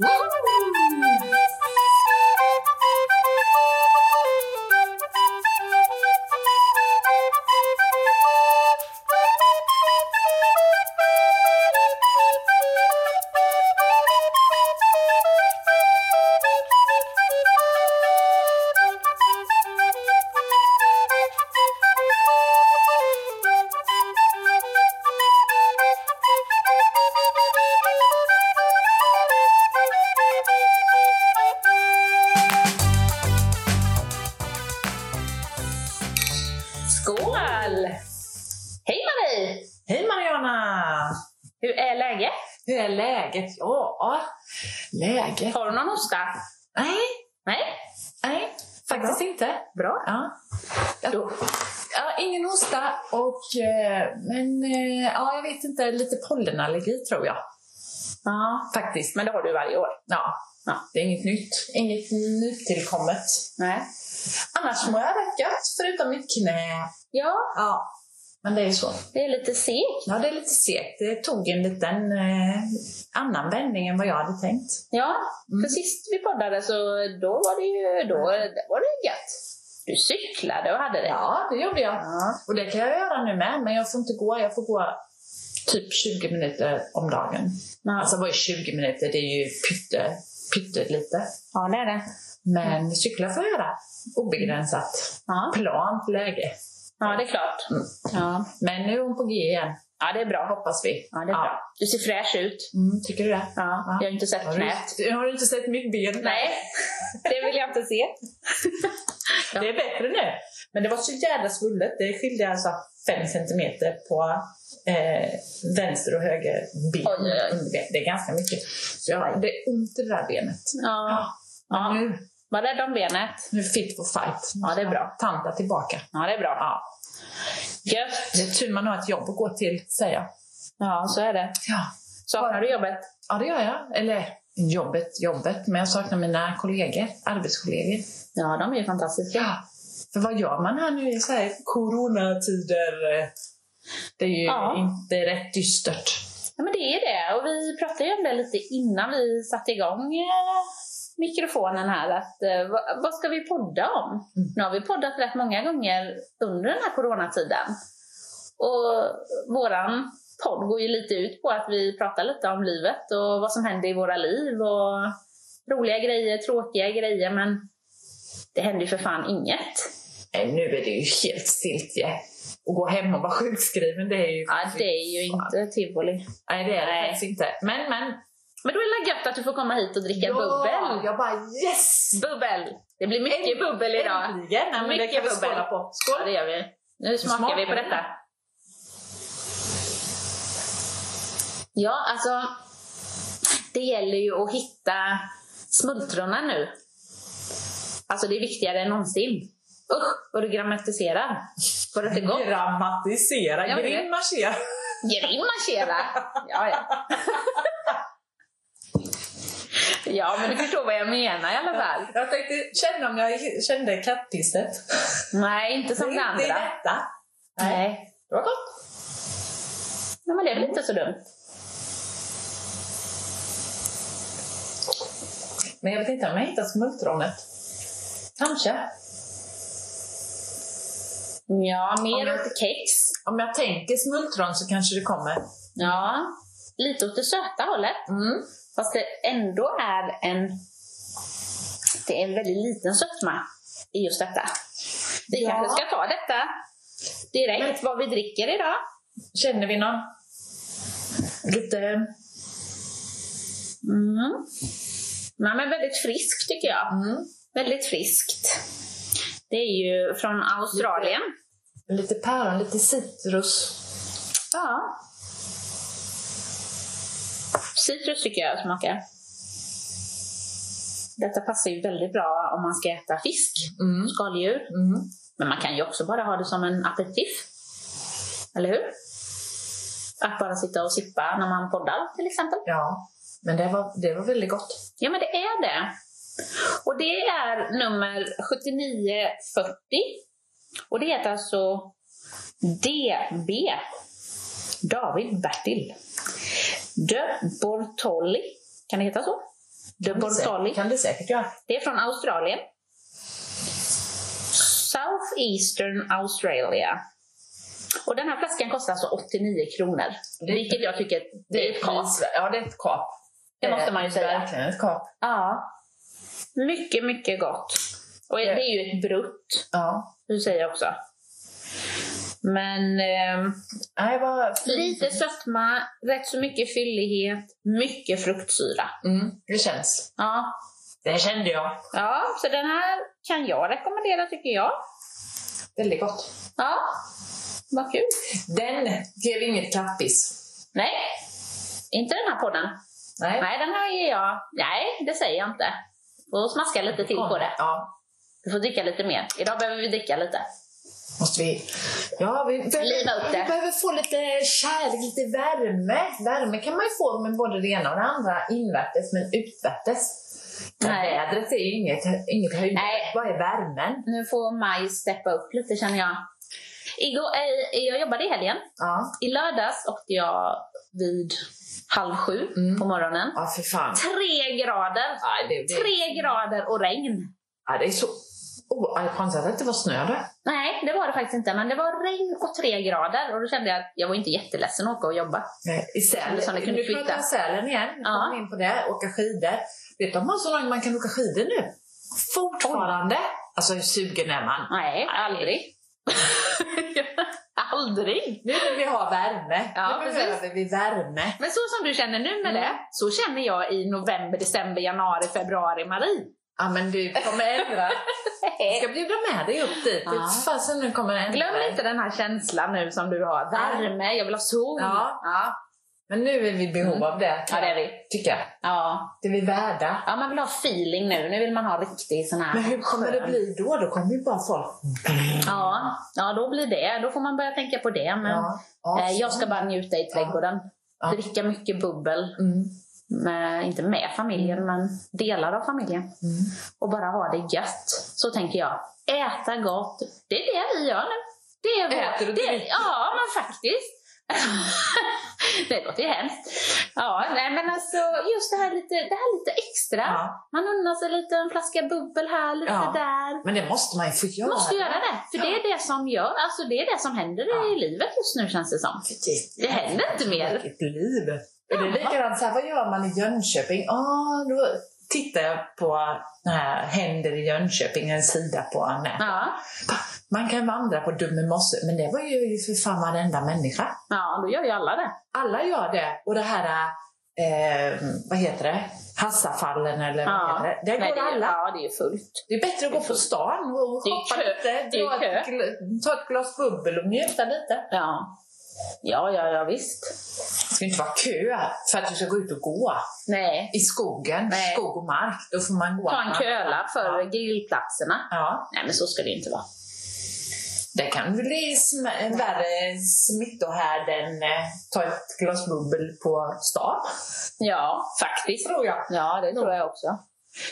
Skål! Faktiskt. Men det har du varje år? Ja, Ja. det är inget nytt. Inget nytillkommet. Nej. Annars mår jag rätt gött, förutom mitt knä. Ja, Ja, men det är så. det är lite segt. Ja, det är lite segt. Det tog en liten eh, annan vändning än vad jag hade tänkt. Ja, Mm. för sist vi poddade så då var det ju då, det var det gött. Du cyklade och hade det. Ja, det gjorde jag. Ja. Och det kan jag göra nu med, men jag får inte gå. Jag får gå typ 20 minuter om dagen. Ja. Alltså vad är 20 minuter? Det är ju pytte, pyttelite. ja, det är det. Men cykla får jag göra. Obegränsat. Ja, Plant läge. ja det är klart. Mm. Ja. Men nu är hon på G igen, ja, det är bra. hoppas vi. Ja, det är bra. Du ser fräsch ut. Mm, tycker du det? Ja, Ja. jag har inte sett Har knät. du, har du inte sett mitt ben? Nej, det vill jag inte se. Det är bättre nu. Men det var så jävla svullet. Det skilde alltså 5 centimeter på eh, vänster och höger ben. Oj, oj, oj. Det är ganska mycket. Så jag, det är ont i det där benet. Ja. Ja. nu, Var rädd om benet. nu fit for fight. Ja, det är bra. Tanta tillbaka. Ja, det är bra. Ja. Gött. Det är tur man har ett jobb att gå till, säger jag. Ja, så är det. Ja. Saknar du jobbet? ja, det gör jag. Eller jobbet, jobbet. Men jag saknar mina kollegor, arbetskollegor. Ja, de är ju fantastiska. Ja. För vad gör man här nu i så här coronatider? Det är ju Ja. inte rätt dystert. Ja, men det är det. Och vi pratade ju om det lite innan vi satte igång eh, mikrofonen här. Att, eh, vad, vad ska vi podda om? Mm. Nu har vi poddat rätt många gånger under den här coronatiden. Och våran podd går ju lite ut på att vi pratar lite om livet och vad som händer i våra liv. Och roliga grejer, tråkiga grejer. Men det händer ju för fan inget. Nej, nu är det ju helt stiltje. Att gå hem och vara sjukskriven, det är ju... Ja, det är ju inte tivoli. Nej, det är det faktiskt inte. Men, men... Men då är det gött att du får komma hit och dricka bubbel. Jag bara yes! Bubbel! Det blir mycket bubbel idag. Äntligen! Nej, men det Mycket kan vi bubbel. skåla på. Ja, Skål! det gör vi. Nu smakar, smakar vi på detta. Ja, alltså. Det gäller ju att hitta smultronen nu. Alltså det är viktigare än någonsin. Usch, vad du grammatiserar. Var det inte gott? Grammatisera, Ja, grimasera. Grimasera! Ja, ja. Ja, men du förstår vad jag menar i alla fall. Jag tänkte känna om jag kände kattpisset. Nej, inte som det Det är andra. detta. Nej. Det var gott. Nej, men det är väl inte så dumt. Men jag vet inte om jag hittar smultronet. Kanske. Ja, mer jag- åt kex. Om jag tänker smultron så kanske det kommer. Ja, lite åt det söta hållet. Mm. Fast det ändå är en... Det är en väldigt liten sötma i just detta. Vi Ja. kanske ska ta detta direkt, vad vi dricker idag. Känner vi någon lite... Mm. Nej, men väldigt frisk tycker jag. Mm. Väldigt friskt. Det är ju från Australien. Lite päron, lite citrus. Ja. Citrus tycker jag smakar. Detta passar ju väldigt bra om man ska äta fisk, Mm. skaldjur. Mm. Men man kan ju också bara ha det som en aperitif. Eller hur? Att bara sitta och sippa när man poddar till exempel. Ja, men det var, det var väldigt gott. Ja, men det är det. Och det är nummer 7940. Och det heter alltså DB. David Bertil. De Bortoli. Kan det heta så? De Bortoli. Kan det säkert göra. Det är från Australien. South Eastern Australia. Och den här flaskan kostar alltså 89 kronor. Det- vilket jag tycker det är ett kap. Ja, det är ett kap. Det måste man ju säga. Verkligen ett kap. Ja. Mycket, mycket gott. Och det är ju ett brutt, Ja. du säger också. Men ehm, Nej, lite sötma, rätt så mycket fyllighet, mycket fruktsyra. Mm, det känns. Ja. Det kände jag. ja, så den här kan jag rekommendera tycker jag. Väldigt gott. Ja, vad kul. Den blev inget klappis. Nej, inte den här podden. Nej. Nej, den här ger jag... Nej, det säger jag inte. Får smaska lite till på det. Ja. Du får dricka lite mer. Idag behöver vi dricka lite. Måste vi... Ja, vi behöver, vi behöver få lite kärlek, lite värme. Värme kan man ju få med både det ena och det andra invärtes, men utvärtes. Nej. Vädret är ju inget, inget höjd. Vad är värmen? Nu får Maj steppa upp lite känner jag. Igår, eh, jag jobbade i helgen. Ja. I lördags åkte jag vid halv sju Mm. på morgonen. Ja, för fan. Tre grader! Ja, det, det, Tre grader och regn. Ja, det är så... Oh, det var snö där. Nej, det var det faktiskt inte. Men det var regn och tre grader. Och då kände jag att jag var inte jätteledsen att åka och jobba. Nej, I Sälen. Som det kunde nu pratar flytta. jag Sälen igen. Nu Ja. kommer in på det. Åka skidor. Vet du om man så långt man kan åka skidor nu? Fortfarande. Alltså hur sugen är man? Nej, aldrig. aldrig! Nu vill vi ha värme. Ja, nu precis. behöver vi värme. Men så som du känner nu med Mm. det, så känner jag i november, december, januari, februari, Marie. Ja men du kommer ändra. Jag ska bjuda med dig upp dit. Ja. Fasen nu kommer ändra. Glöm inte den här känslan nu som du har. Värme, jag vill ha sol. Ja. ja. Men nu är vi i behov Mm. av det. Ja, det är vi. Tycker jag. Ja. Det är vi värda. ja, man vill ha feeling nu. Nu vill man ha riktig sån här Men hur kommer det skön- bli då? Då kommer ju bara folk... Ja, ja, då blir det. Då får man börja tänka på det. Men Ja. Ja, eh, jag ska bara njuta i trädgården. Dricka mycket bubbel. Mm. Med, inte med familjen, men delar av familjen. Mm. Och bara ha det gött. Så tänker jag. Äta gott. Det är det vi gör nu. Det är vår, Äter och det, dricker. Ja, men faktiskt. det låter ju hemskt. Ja, nej men alltså just det här lite, det här lite extra. Ja. Man unnar sig lite en flaska bubbel här, lite Ja. där. Men det måste man ju få göra. Måste göra det. För det är det som gör, alltså det är det som händer Ja. i livet just nu känns det som. Det händer inte mer. Vilket liv! Och det är likadant så här, vad gör man i Jönköping? Ah, då tittar jag på här Händer i Jönköping, en sida på nätet. Ja, Man kan vandra på Dummemosse, men det var ju för fan varenda människa. ja då gör ju alla det. Alla gör det. Och det här, eh, vad heter det? Hassafallen eller vad Ja. heter det? Det Nej, går det är, alla. ja, det är fullt. Det är bättre att gå på stan och hoppa lite, kö. ett, ta ett glas bubbel och njuta lite. Ja. Ja, ja, ja visst. Det ska inte vara kö för att du ska gå ut och gå Nej. i skogen, Nej. skog och mark. Då får man gå. Ta en köla för Ja. grillplatserna. Ja, Nej, men så ska det inte vara. det kan bli sm- värre smittohärd än eh, ta ett glas bubbel på stan, Ja, faktiskt. tror jag. Ja, det tror jag också.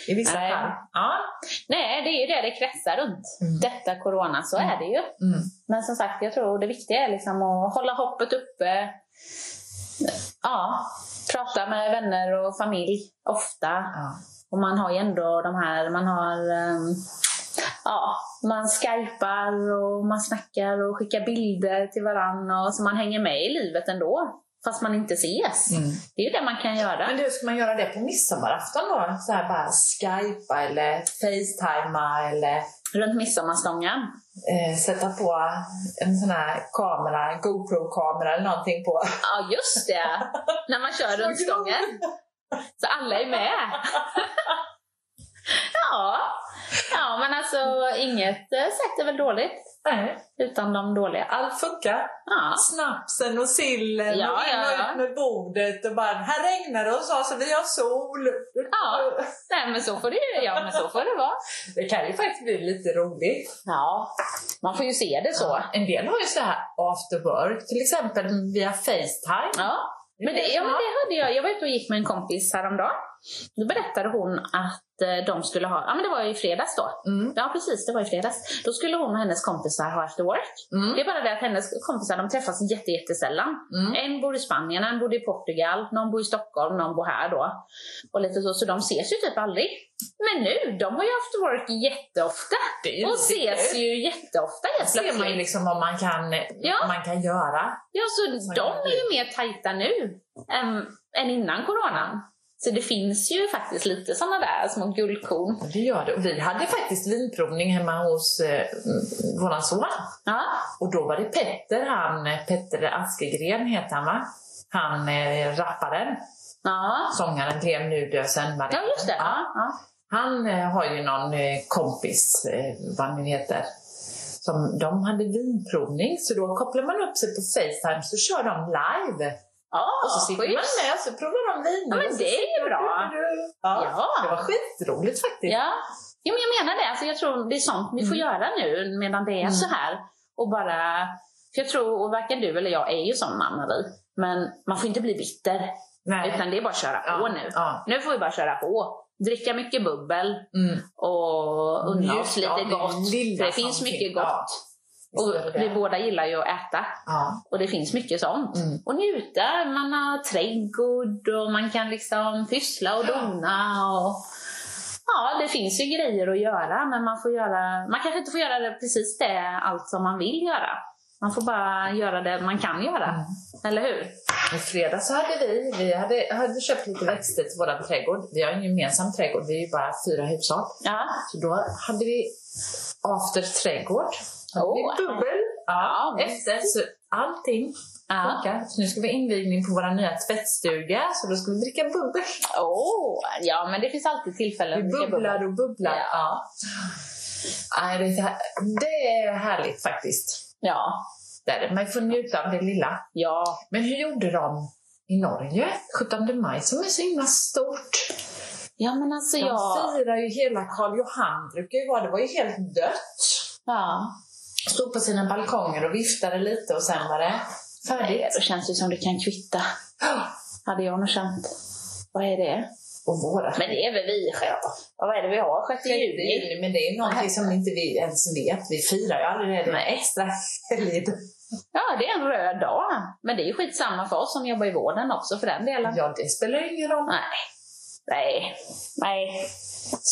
I vissa Nej. fall. Ja. Nej, det är ju det det kretsar runt. Mm. Detta corona, så är det ju. Mm. Men som sagt, jag tror det viktiga är liksom att hålla hoppet uppe. Ja, prata med vänner och familj ofta. Ja. Och man har ju ändå de här, man har ehm, Ja, man skypar och man snackar och skickar bilder till varandra och så man hänger med i livet ändå. Fast man inte ses. Mm. Det är ju det man kan göra. Men du, ska man göra det på midsommarafton då? Så här bara skypa eller facetima eller Runt midsommarstången. eh, sätta på en sån här kamera, GoPro-kamera eller någonting på. Ja, just det! När man kör runt stången. Så alla är med. Ja, ja men alltså inget eh, sätt är väl dåligt Nej, utan de dåliga. allt funkar. Ja, Snapsen och sillen Ja, och in ja, och ja. ut med bordet och bara här regnar det och så, så vi har sol. Ja. nej men så får det ja, men så får det vara. Det kan ju faktiskt bli lite roligt. Ja, man får ju se det så. En del har ju så här after work, till exempel via Facetime. Ja, men det, ja, men det hade jag. Jag var ute och gick med en kompis häromdagen. Då berättade hon att eh, de skulle ha, ja men det var ju i fredags då. Mm. Ja precis, det var i fredags. Då skulle hon och hennes kompisar ha after work. Mm. Det är bara det att hennes kompisar de träffas jätte, jättesällan. Mm. En bor i Spanien, en bor i Portugal, någon bor i Stockholm, någon bor här då. Och lite så, så de ses ju typ aldrig. Men nu, de har ju after work jätteofta. Det Och ses kul. ju jätteofta helt ser man ju liksom vad man kan, Ja. man kan göra. Ja, så Så de är ju mer tajta nu än, än innan coronan. Så det finns ju faktiskt lite sådana där små guldkorn. Det gör det. Och vi hade faktiskt vinprovning hemma hos eh, våran son. Ja, Och då var det Petter, han, Petter Askegren heter han va? Han eh, rapparen, ja. sångaren blev nu död sen. var ja just det. Ja, ja. Han eh, har ju någon eh, kompis, eh, vad nu heter, som de hade vinprovning så då kopplar man upp sig på Facetime så kör de live. Ja och så sitter man schysst. med och så provar de viner. Ja, men det är ju bra. Ja. Ja. Det var skitroligt faktiskt. Ja. Jo, men jag menar det. Alltså, jag tror det är sånt vi får Mm. göra nu medan det är Mm. så här. Och bara... För jag tror, och varken du eller jag är ju sån Ann-Marie. Men man får inte bli bitter. Nej. Utan det är bara att köra på Ja, nu. ja. Nu får vi bara köra på. Dricka mycket bubbel Mm. och unna oss lite det gott. det som finns mycket gott. Och vi båda gillar ju att äta. Ja. Och det finns mycket sånt. Mm. Och njuta. Man har trädgård och man kan liksom pyssla och dona. Och... Ja, det finns ju grejer att göra men man får göra... Man kanske inte får göra det precis det, allt som man vill göra. Man får bara göra det man kan göra. Mm. Eller hur? I fredags så hade vi, vi hade, hade köpt lite växter till vår trädgård. Vi har en gemensam trädgård, vi är ju bara fyra hushåll. Ja. Så då hade vi after trädgård. Vi bubbel. Ja, Efter, så allting ja. funkar. Så nu ska vi ha invigning på vår nya tvättstuga, så då ska vi dricka bubbel. Åh, ja, men det finns alltid tillfällen Vi bubblar bubbel. och bubblar. Ja. Ja. Nej, det, är det är härligt faktiskt. Ja. Det är det. Man får njuta av det lilla. Ja. Men hur gjorde de i Norge? 17 maj som är så himla stort. Ja, men alltså De jag... firar ju hela Karl Johan, brukar ju vara. Det var ju helt dött. Ja. Stod på sina balkonger och viftade lite och sen var det färdigt. då känns det som det kan kvitta. Hade jag nog känt. Vad är det? Och våra Men det är väl vi själva. Ja, Vad är det vi har? 6 juni? Men det är någonting som inte vi ens vet. Vi firar ju aldrig det. Det är extra. Ja, det är en röd dag. Men det är ju skitsamma för oss som jobbar i vården också för den delen. Ja, det spelar ju ingen roll. Nej. Nej. Nej.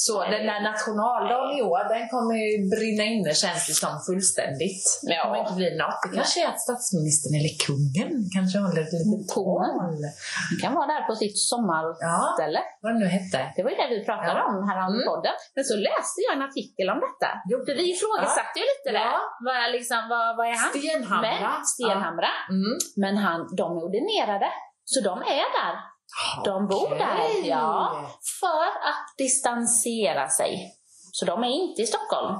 Så den där nationaldagen i år, den kommer ju brinna inne känns det som fullständigt. Det Ja. kommer inte bli något. Det kanske är att statsministern eller kungen kanske håller ett litet tal. Han kan vara där på sitt sommarställe. Ja, vad det nu hette. Det var ju det vi pratade Ja. om här om Mm. podden. Men så läste jag en artikel om detta. Jo. För vi ifrågasatte ju lite det. Ja. Vad, liksom, vad, vad är han? Stenhamra. Men, Stenhamra. Ja. Mm. Men han, de är ordinerade. Så de är där. De bor där, ja. För att distansera sig. Så de är inte i Stockholm.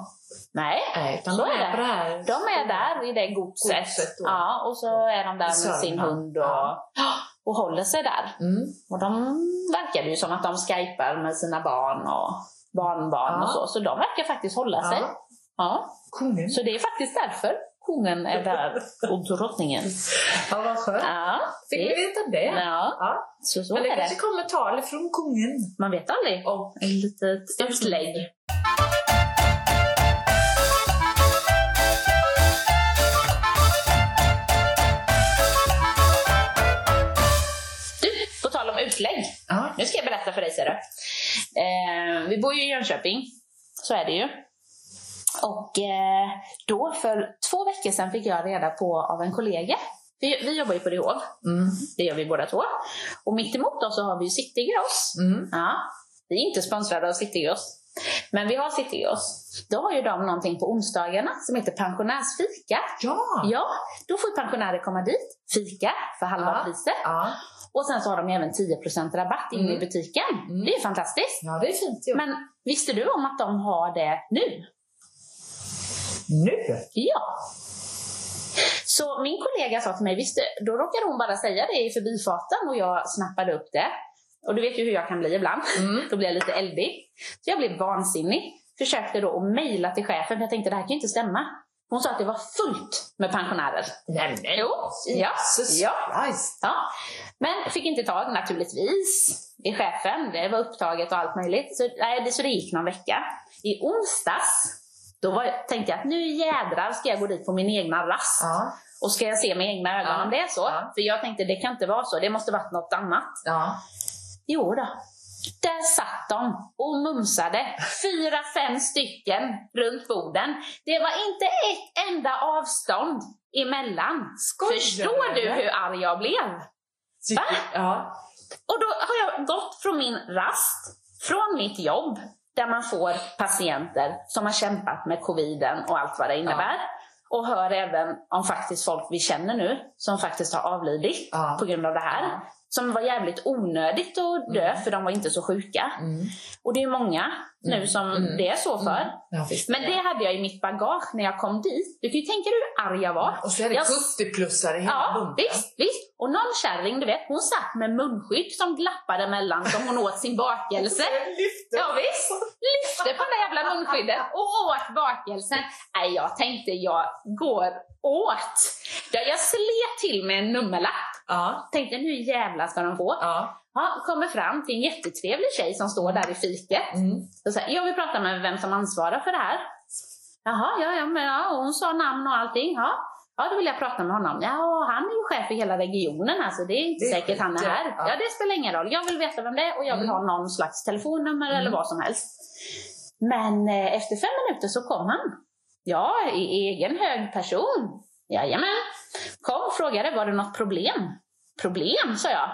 Nej, Nej, Så de är är det. här. de är där i det godset. Godset ja, och så är de där med sin hund och, och håller sig där. Mm. Och de verkar ju som att de skypar med sina barn och barnbarn Ja. och så. Så de verkar faktiskt hålla sig. Ja. Ja. Kungen. Så det är faktiskt därför kungen är där och drottningen. Ja, vad skönt. Ja, Fick vi veta det? ja Ja. så, så Men det är kanske det. kommer tal från kungen. Man vet aldrig. Och Ett litet utlägg. Du, på tal om utlägg. ja. Nu ska jag berätta för dig ser. Eh, vi bor ju i Jönköping, så är det ju. Och eh, då för två veckor sedan fick jag reda på av en kollega, vi, vi jobbar ju på DHov, Mm. det gör vi båda två. Och mitt emot oss så har vi ju Citygross. Mm. Ja, vi är inte sponsrade av Citygross. Men vi har Citygross. Då har ju de någonting på onsdagarna som heter pensionärsfika. Ja. Ja, då får pensionärer komma dit, fika för halva Ja. priset. Ja. Och sen så har de även 10% rabatt inne i Mm. butiken. Mm. Det är fantastiskt. ja, det är fint ju. Men visste du om att de har det nu? Nu? Ja. Så min kollega sa till mig, visste, då råkade hon bara säga det i förbifarten och jag snappade upp det. Och du vet ju hur jag kan bli ibland. Mm. Då blir jag lite eldig. Så jag blev vansinnig. Försökte då att mejla till chefen för jag tänkte det här kan ju inte stämma. Hon sa att det var fullt med pensionärer. Nej, men Jo, ja, ja. Ja. Men fick inte tag naturligtvis i chefen. Det var upptaget och allt möjligt. Så, nej, det, så det gick någon vecka. I onsdags då var, tänkte jag att nu jädrar ska jag gå dit på min egna rast. Ja, Och ska jag se med egna ögon Ja. om det är så. Ja. För jag tänkte det kan inte vara så. Det måste varit något annat. ja. Jo då. Där satt de och mumsade, fyra, fem stycken runt borden. Det var inte ett enda avstånd emellan. Skojar Förstår du, hur arg jag blev? Va? Ja. Och då har jag gått från min rast, från mitt jobb, där man får patienter som har kämpat med coviden och allt vad det innebär. Och hör även om faktiskt folk vi känner nu som faktiskt har avlidit Ja. på grund av det här. Ja. Som var jävligt onödigt att dö Mm. för de var inte så sjuka. Mm. Och det är många nu Mm. som Mm. det är så för. Mm. ja. Men det hade jag i mitt bagage när jag kom dit. Du kan ju tänka dig hur arg jag var. Och så är det Jag- 70-plussare i hela Ja, bunten. visst, visst. Och någon kärring, du vet, hon satt med munskydd som glappade mellan som hon åt sin bakelse. Ja, visst. Lyfte på det jävla munskyddet och åt bakelsen. Nej, jag tänkte jag går åt. Ja, Jag slet till med en nummerlapp. Ja, Tänkte nu jävlar ska de få. ja. Ja, kommer fram till en jättetrevlig tjej som står där i fiket. Mm. Och säger, jag vill prata med vem som ansvarar för det här. Jaha, ja, ja, men ja, och hon sa namn och allting. Ja, ja, då vill jag prata med honom. Ja, han är ju chef för hela regionen här, så det är inte Det är säkert han är här. Ja. Ja, det spelar ingen roll. Jag vill veta vem det är och jag vill Mm. ha någon slags telefonnummer eller Mm. vad som helst. Men eh, efter fem minuter så kom han. Ja, i egen hög person. Jajamän. Kom och frågade, var det något problem? Problem, sa jag.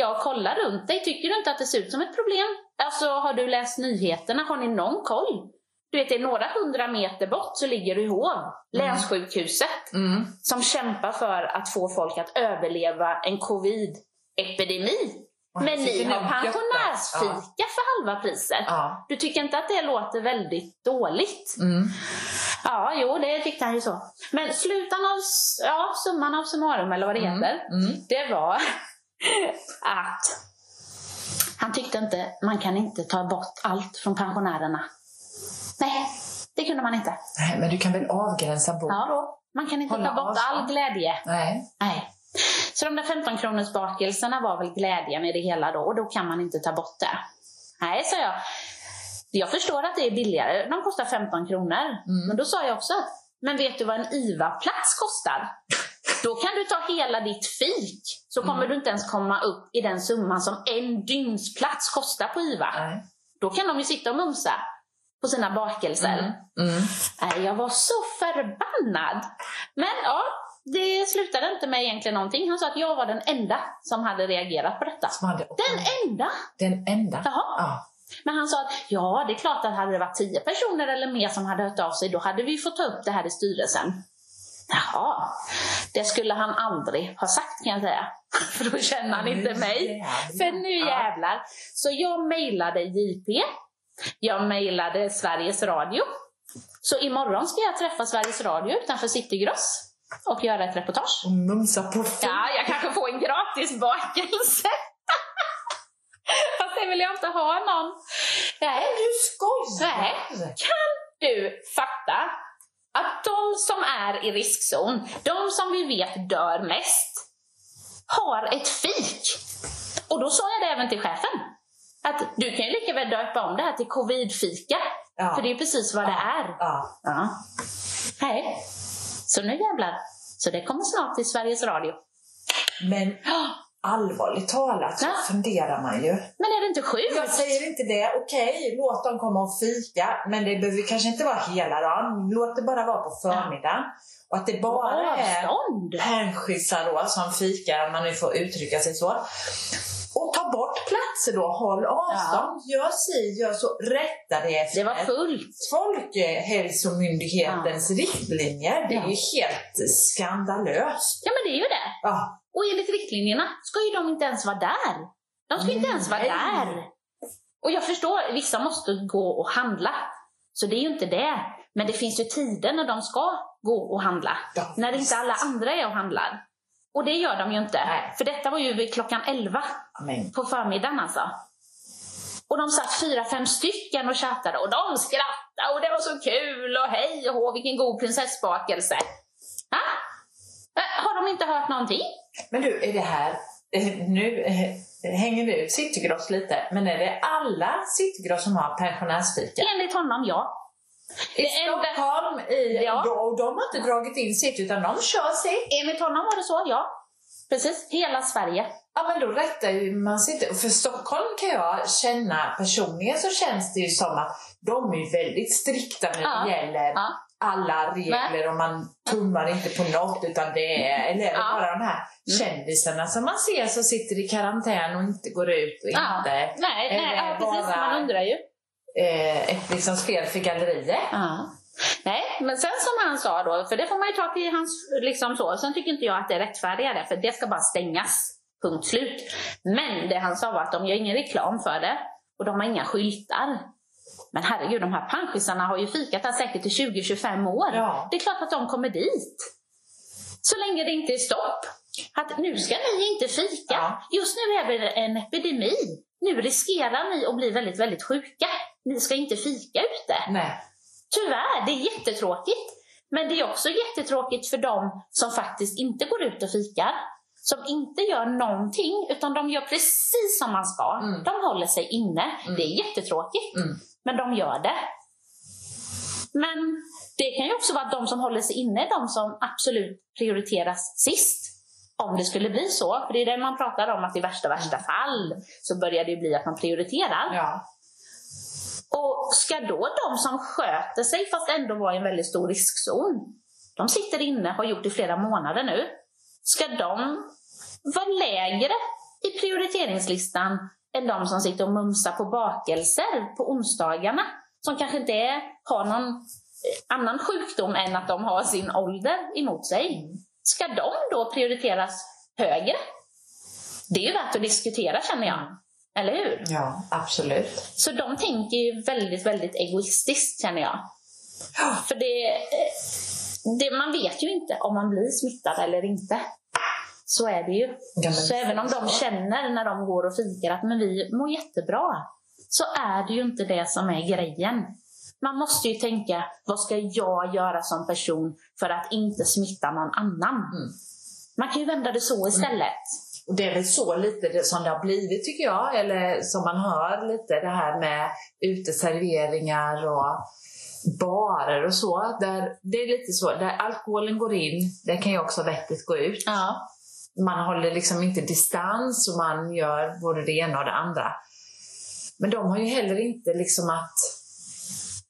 Ja, kolla runt dig. Tycker du inte att det ser ut som ett problem? Alltså, har du läst nyheterna? Har ni någon koll? Du vet, det är några hundra meter bort så ligger du i Hov, länssjukhuset, Mm. som kämpar för att få folk att överleva en covid-epidemi. Men ni har pensionärsfika för halva priset. Ja. Du tycker inte att det låter väldigt dåligt? Mm. Ja, jo, det tyckte han ju så. Men slutan av, ja, summan av summarum, eller vad det Mm. heter, Mm. det var att han tyckte inte, man kan inte ta bort allt från pensionärerna. Nej, det kunde man inte. Nej, men du kan väl avgränsa bort Ja. Man kan inte Hålla ta bort all glädje. Nej. Nej. Så de där 15 kronors bakelserna var väl glädjen i det hela då, och då kan man inte ta bort det. Nej, sa jag. Jag förstår att det är billigare, de kostar 15 kronor. Mm. Men då sa jag också, men vet du vad en IVA-plats kostar? Då kan du ta hela ditt fik, så kommer Mm. du inte ens komma upp i den summan som en dygnsplats kostar på IVA. Nej. Då kan de ju sitta och mumsa på sina bakelser. Mm. Mm. Jag var så förbannad. Men ja, det slutade inte med egentligen någonting. Han sa att jag var den enda som hade reagerat på detta. Hade Den enda! Den enda? Jaha. Ja. Men han sa att ja, det är klart att hade det varit tio personer eller mer som hade hört av sig, då hade vi fått ta upp det här i styrelsen. Jaha, det skulle han aldrig ha sagt kan jag säga. För då känner han inte mig. För nu jävlar. Så jag mejlade JP. Jag mejlade Sveriges Radio. Så imorgon ska jag träffa Sveriges Radio utanför Citygross och göra ett reportage. Och mumsa på Ja, jag kanske får en gratis bakelse. Fast det vill jag inte ha någon. Nej, Du skojar! Nej. du fatta att de som är i riskzon, de som vi vet dör mest, har ett fik. Och då sa jag det även till chefen. Att du kan ju lika väl döpa om det här till covid-fika. Ja. För det är ju precis vad det är. Ja. Ja. Nej. Så nu jävlar. Så det kommer snart till Sveriges Radio. Men allvarligt talat så Ja. funderar man ju. Men är det inte sjukt? Jag säger inte det. Okej, låt dem komma och fika. Men det behöver kanske inte vara hela dagen. Låt det bara vara på förmiddagen. Och att det bara är Avstånd. hänskissar då som fikar, om man nu får uttrycka sig så. Och ta bort platser då, håll avstånd, gör si, gör så, rätta det efter Det var fullt. Folkhälsomyndighetens riktlinjer. Det är Ja. ju helt skandalöst. Ja, men det är ju det. Ja, Och enligt riktlinjerna ska ju de inte ens vara där. De ska inte ens vara Nej. där. Och jag förstår, vissa måste gå och handla. Så det är ju inte det. Men det finns ju tider när de ska gå och handla. Ja, när inte alla andra är och handlar. Och det gör de ju inte. Nej. För detta var ju klockan 11 men på förmiddagen alltså. Och de satt fyra, fem stycken och chattade och de skrattade och det var så kul och hej och hå, vilken god prinsessbakelse. Ja? Eh, Har de inte hört någonting? Men du, är det här, eh, nu eh, hänger vi ut Citygross lite, men är det alla Citygross som har pensionärsfika? Enligt honom, ja. I Det enda- Stockholm, i, Ja. ja. och de har inte dragit in sitt utan de kör sitt. Enligt honom var det så, ja. Precis, hela Sverige. Ja men då rättar ju man sig inte. För Stockholm kan jag känna personligen så känns det ju som att de är väldigt strikta när Ja. det gäller Ja. Alla regler och man tummar inte på något utan det är, eller är det Ja. bara de här kändisarna som man ser som sitter i karantän och inte går ut och Ja. inte Nej, nej ja, precis. bara- Man undrar ju. eh, ett liksom spel för galleriet. Ja. Nej, men sen som han sa då, för det får man ju ta till hans, liksom så. Sen tycker inte jag att det är rättfärdigare, för det ska bara stängas. Punkt slut. Men det han sa var att de gör ingen reklam för det och de har inga skyltar. Men herregud, de här panschisarna har ju fikat här säkert i 20-25 år. Ja. Det är klart att de kommer dit. Så länge det inte är stopp. Att nu ska ni inte fika. Ja. Just nu är det en epidemi. Nu riskerar ni att bli väldigt, väldigt sjuka. Ni ska inte fika ute. Nej. Tyvärr, det är jättetråkigt. Men det är också jättetråkigt för dem som faktiskt inte går ut och fikar. Som inte gör någonting, utan de gör precis som man ska. Mm. De håller sig inne. Det är jättetråkigt, Mm. Men de gör det. Men det kan ju också vara att de som håller sig inne är de som absolut prioriteras sist. Om det skulle bli så. För det är det man pratar om, att i värsta, värsta fall så börjar det ju bli att man prioriterar. Ja. Och ska då de som sköter sig, fast ändå var i en väldigt stor riskzon, de sitter inne, har gjort i flera månader nu, ska de vara lägre i prioriteringslistan än de som sitter och mumsar på bakelser på onsdagarna, som kanske inte är, har någon eh, annan sjukdom än att de har sin ålder emot sig. Ska de då prioriteras högre? Det är ju värt att diskutera känner jag. Eller hur? ja, absolut. Så de tänker ju väldigt, väldigt egoistiskt känner jag. För det, eh, det, man vet ju inte om man blir smittad eller inte. Så är det ju. Ja, så även om de känner när de går och fikar att men vi mår jättebra, så är det ju inte det som är grejen. Man måste ju tänka, vad ska jag göra som person för att inte smitta någon annan? Mm. Man kan ju vända det så istället. Och det är väl så lite som det har blivit tycker jag, eller som man hör lite det här med uteserveringar och barer och så. Där det är lite så, där alkoholen går in, det kan ju också vettigt gå ut. Ja. Man håller liksom inte distans och man gör både det ena och det andra. Men de har ju heller inte liksom att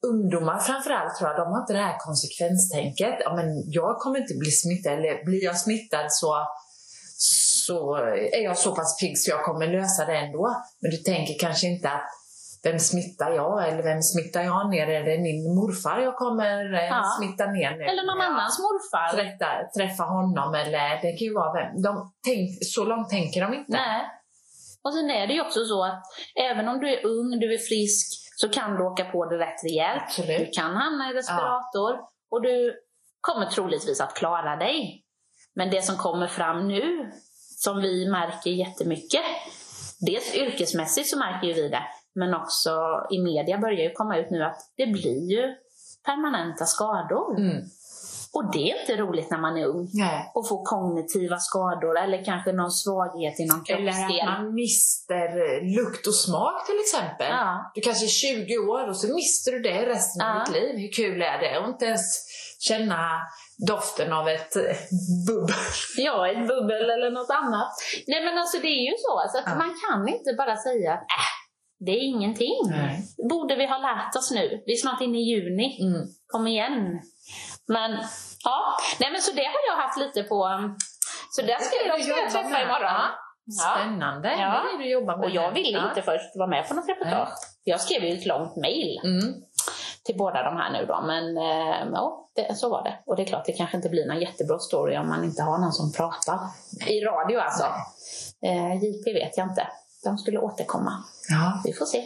ungdomar framförallt tror jag, de har inte det här konsekvenstänket. Ja, men jag kommer inte bli smittad, eller blir jag smittad så, så är jag så pass pigg så jag kommer lösa det ändå. Men du tänker kanske inte att vem smittar jag? Eller vem smittar jag ner? Är det min morfar jag kommer eh, Ja. smitta ner nu? Eller någon Ja annans morfar. träffa, träffa honom eller det kan ju vara vem. De tänk, så långt tänker de inte. Nej. Och sen är det ju också så att även om du är ung, du är frisk, så kan du åka på det rätt rejält. Absolut. Du kan hamna i respirator och du kommer troligtvis att klara dig. Men det som kommer fram nu, som vi märker jättemycket, dels yrkesmässigt så märker ju vi det, men också i media börjar ju komma ut nu att det blir ju permanenta skador. Mm. Och det är inte roligt när man är ung Nej. och får kognitiva skador eller kanske någon svaghet i någon Eller kroppsdel. att man mister lukt och smak till exempel. Ja. Du kanske är 20 år och så mister du det resten av Ja. ditt liv. Hur kul är det? Och inte ens känna doften av ett bubbel. Ja, ett bubbel eller något annat. Nej men alltså det är ju så, så att Ja. man kan inte bara säga att äh, det är ingenting. Nej. borde vi ha lärt oss nu. Vi är snart inne i juni. Mm. Kom igen. Men ja, nej men så det har jag haft lite på. um, Så där ska jag, ska jag träffa imorgon. Ja. Spännande. Ja. Det är du jobbar med. Och jag ville inte först vara med på något reportage. Jag skrev ju ett långt mail Mm. till båda de här nu då, men eh, ja, det, så var det. Och det är klart, det kanske inte blir någon jättebra story om man inte har någon som pratar. I radio alltså. Eh, JP vet jag inte. De skulle återkomma. Ja, Vi får se.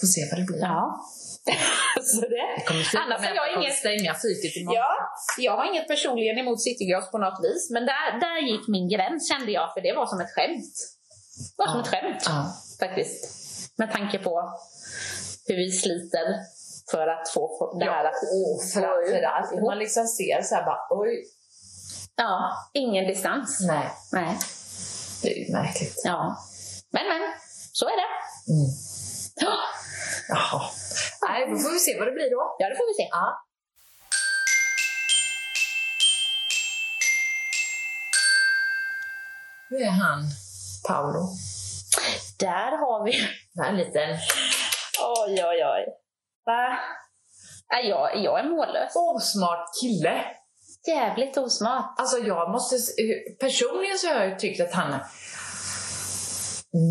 får se vad det blir. Ja. så det. Det Annars har jag inget- stänga fiket imorgon. Ja, jag har inget personligen emot Citygross på något vis, men där, där gick min gräns kände jag, för det var som ett skämt. Det var som Ja. ett skämt Ja. faktiskt. Med tanke på hur vi sliter för att få det här att och framförallt man liksom ser så här bara oj, Ja, ingen distans. nej, Nej. det är ju märkligt. Ja. Men men, så är det. Mm. Ja, Jaha. Nej, då får vi se vad det blir då. Ja, det får vi se. Ja. Hur är han, Paolo? Där har vi... En liten Oj, oj, oj. Va? Nej, jag, jag är mållös. osmart kille. Jävligt osmart. Alltså jag måste, personligen så har jag tyckt att han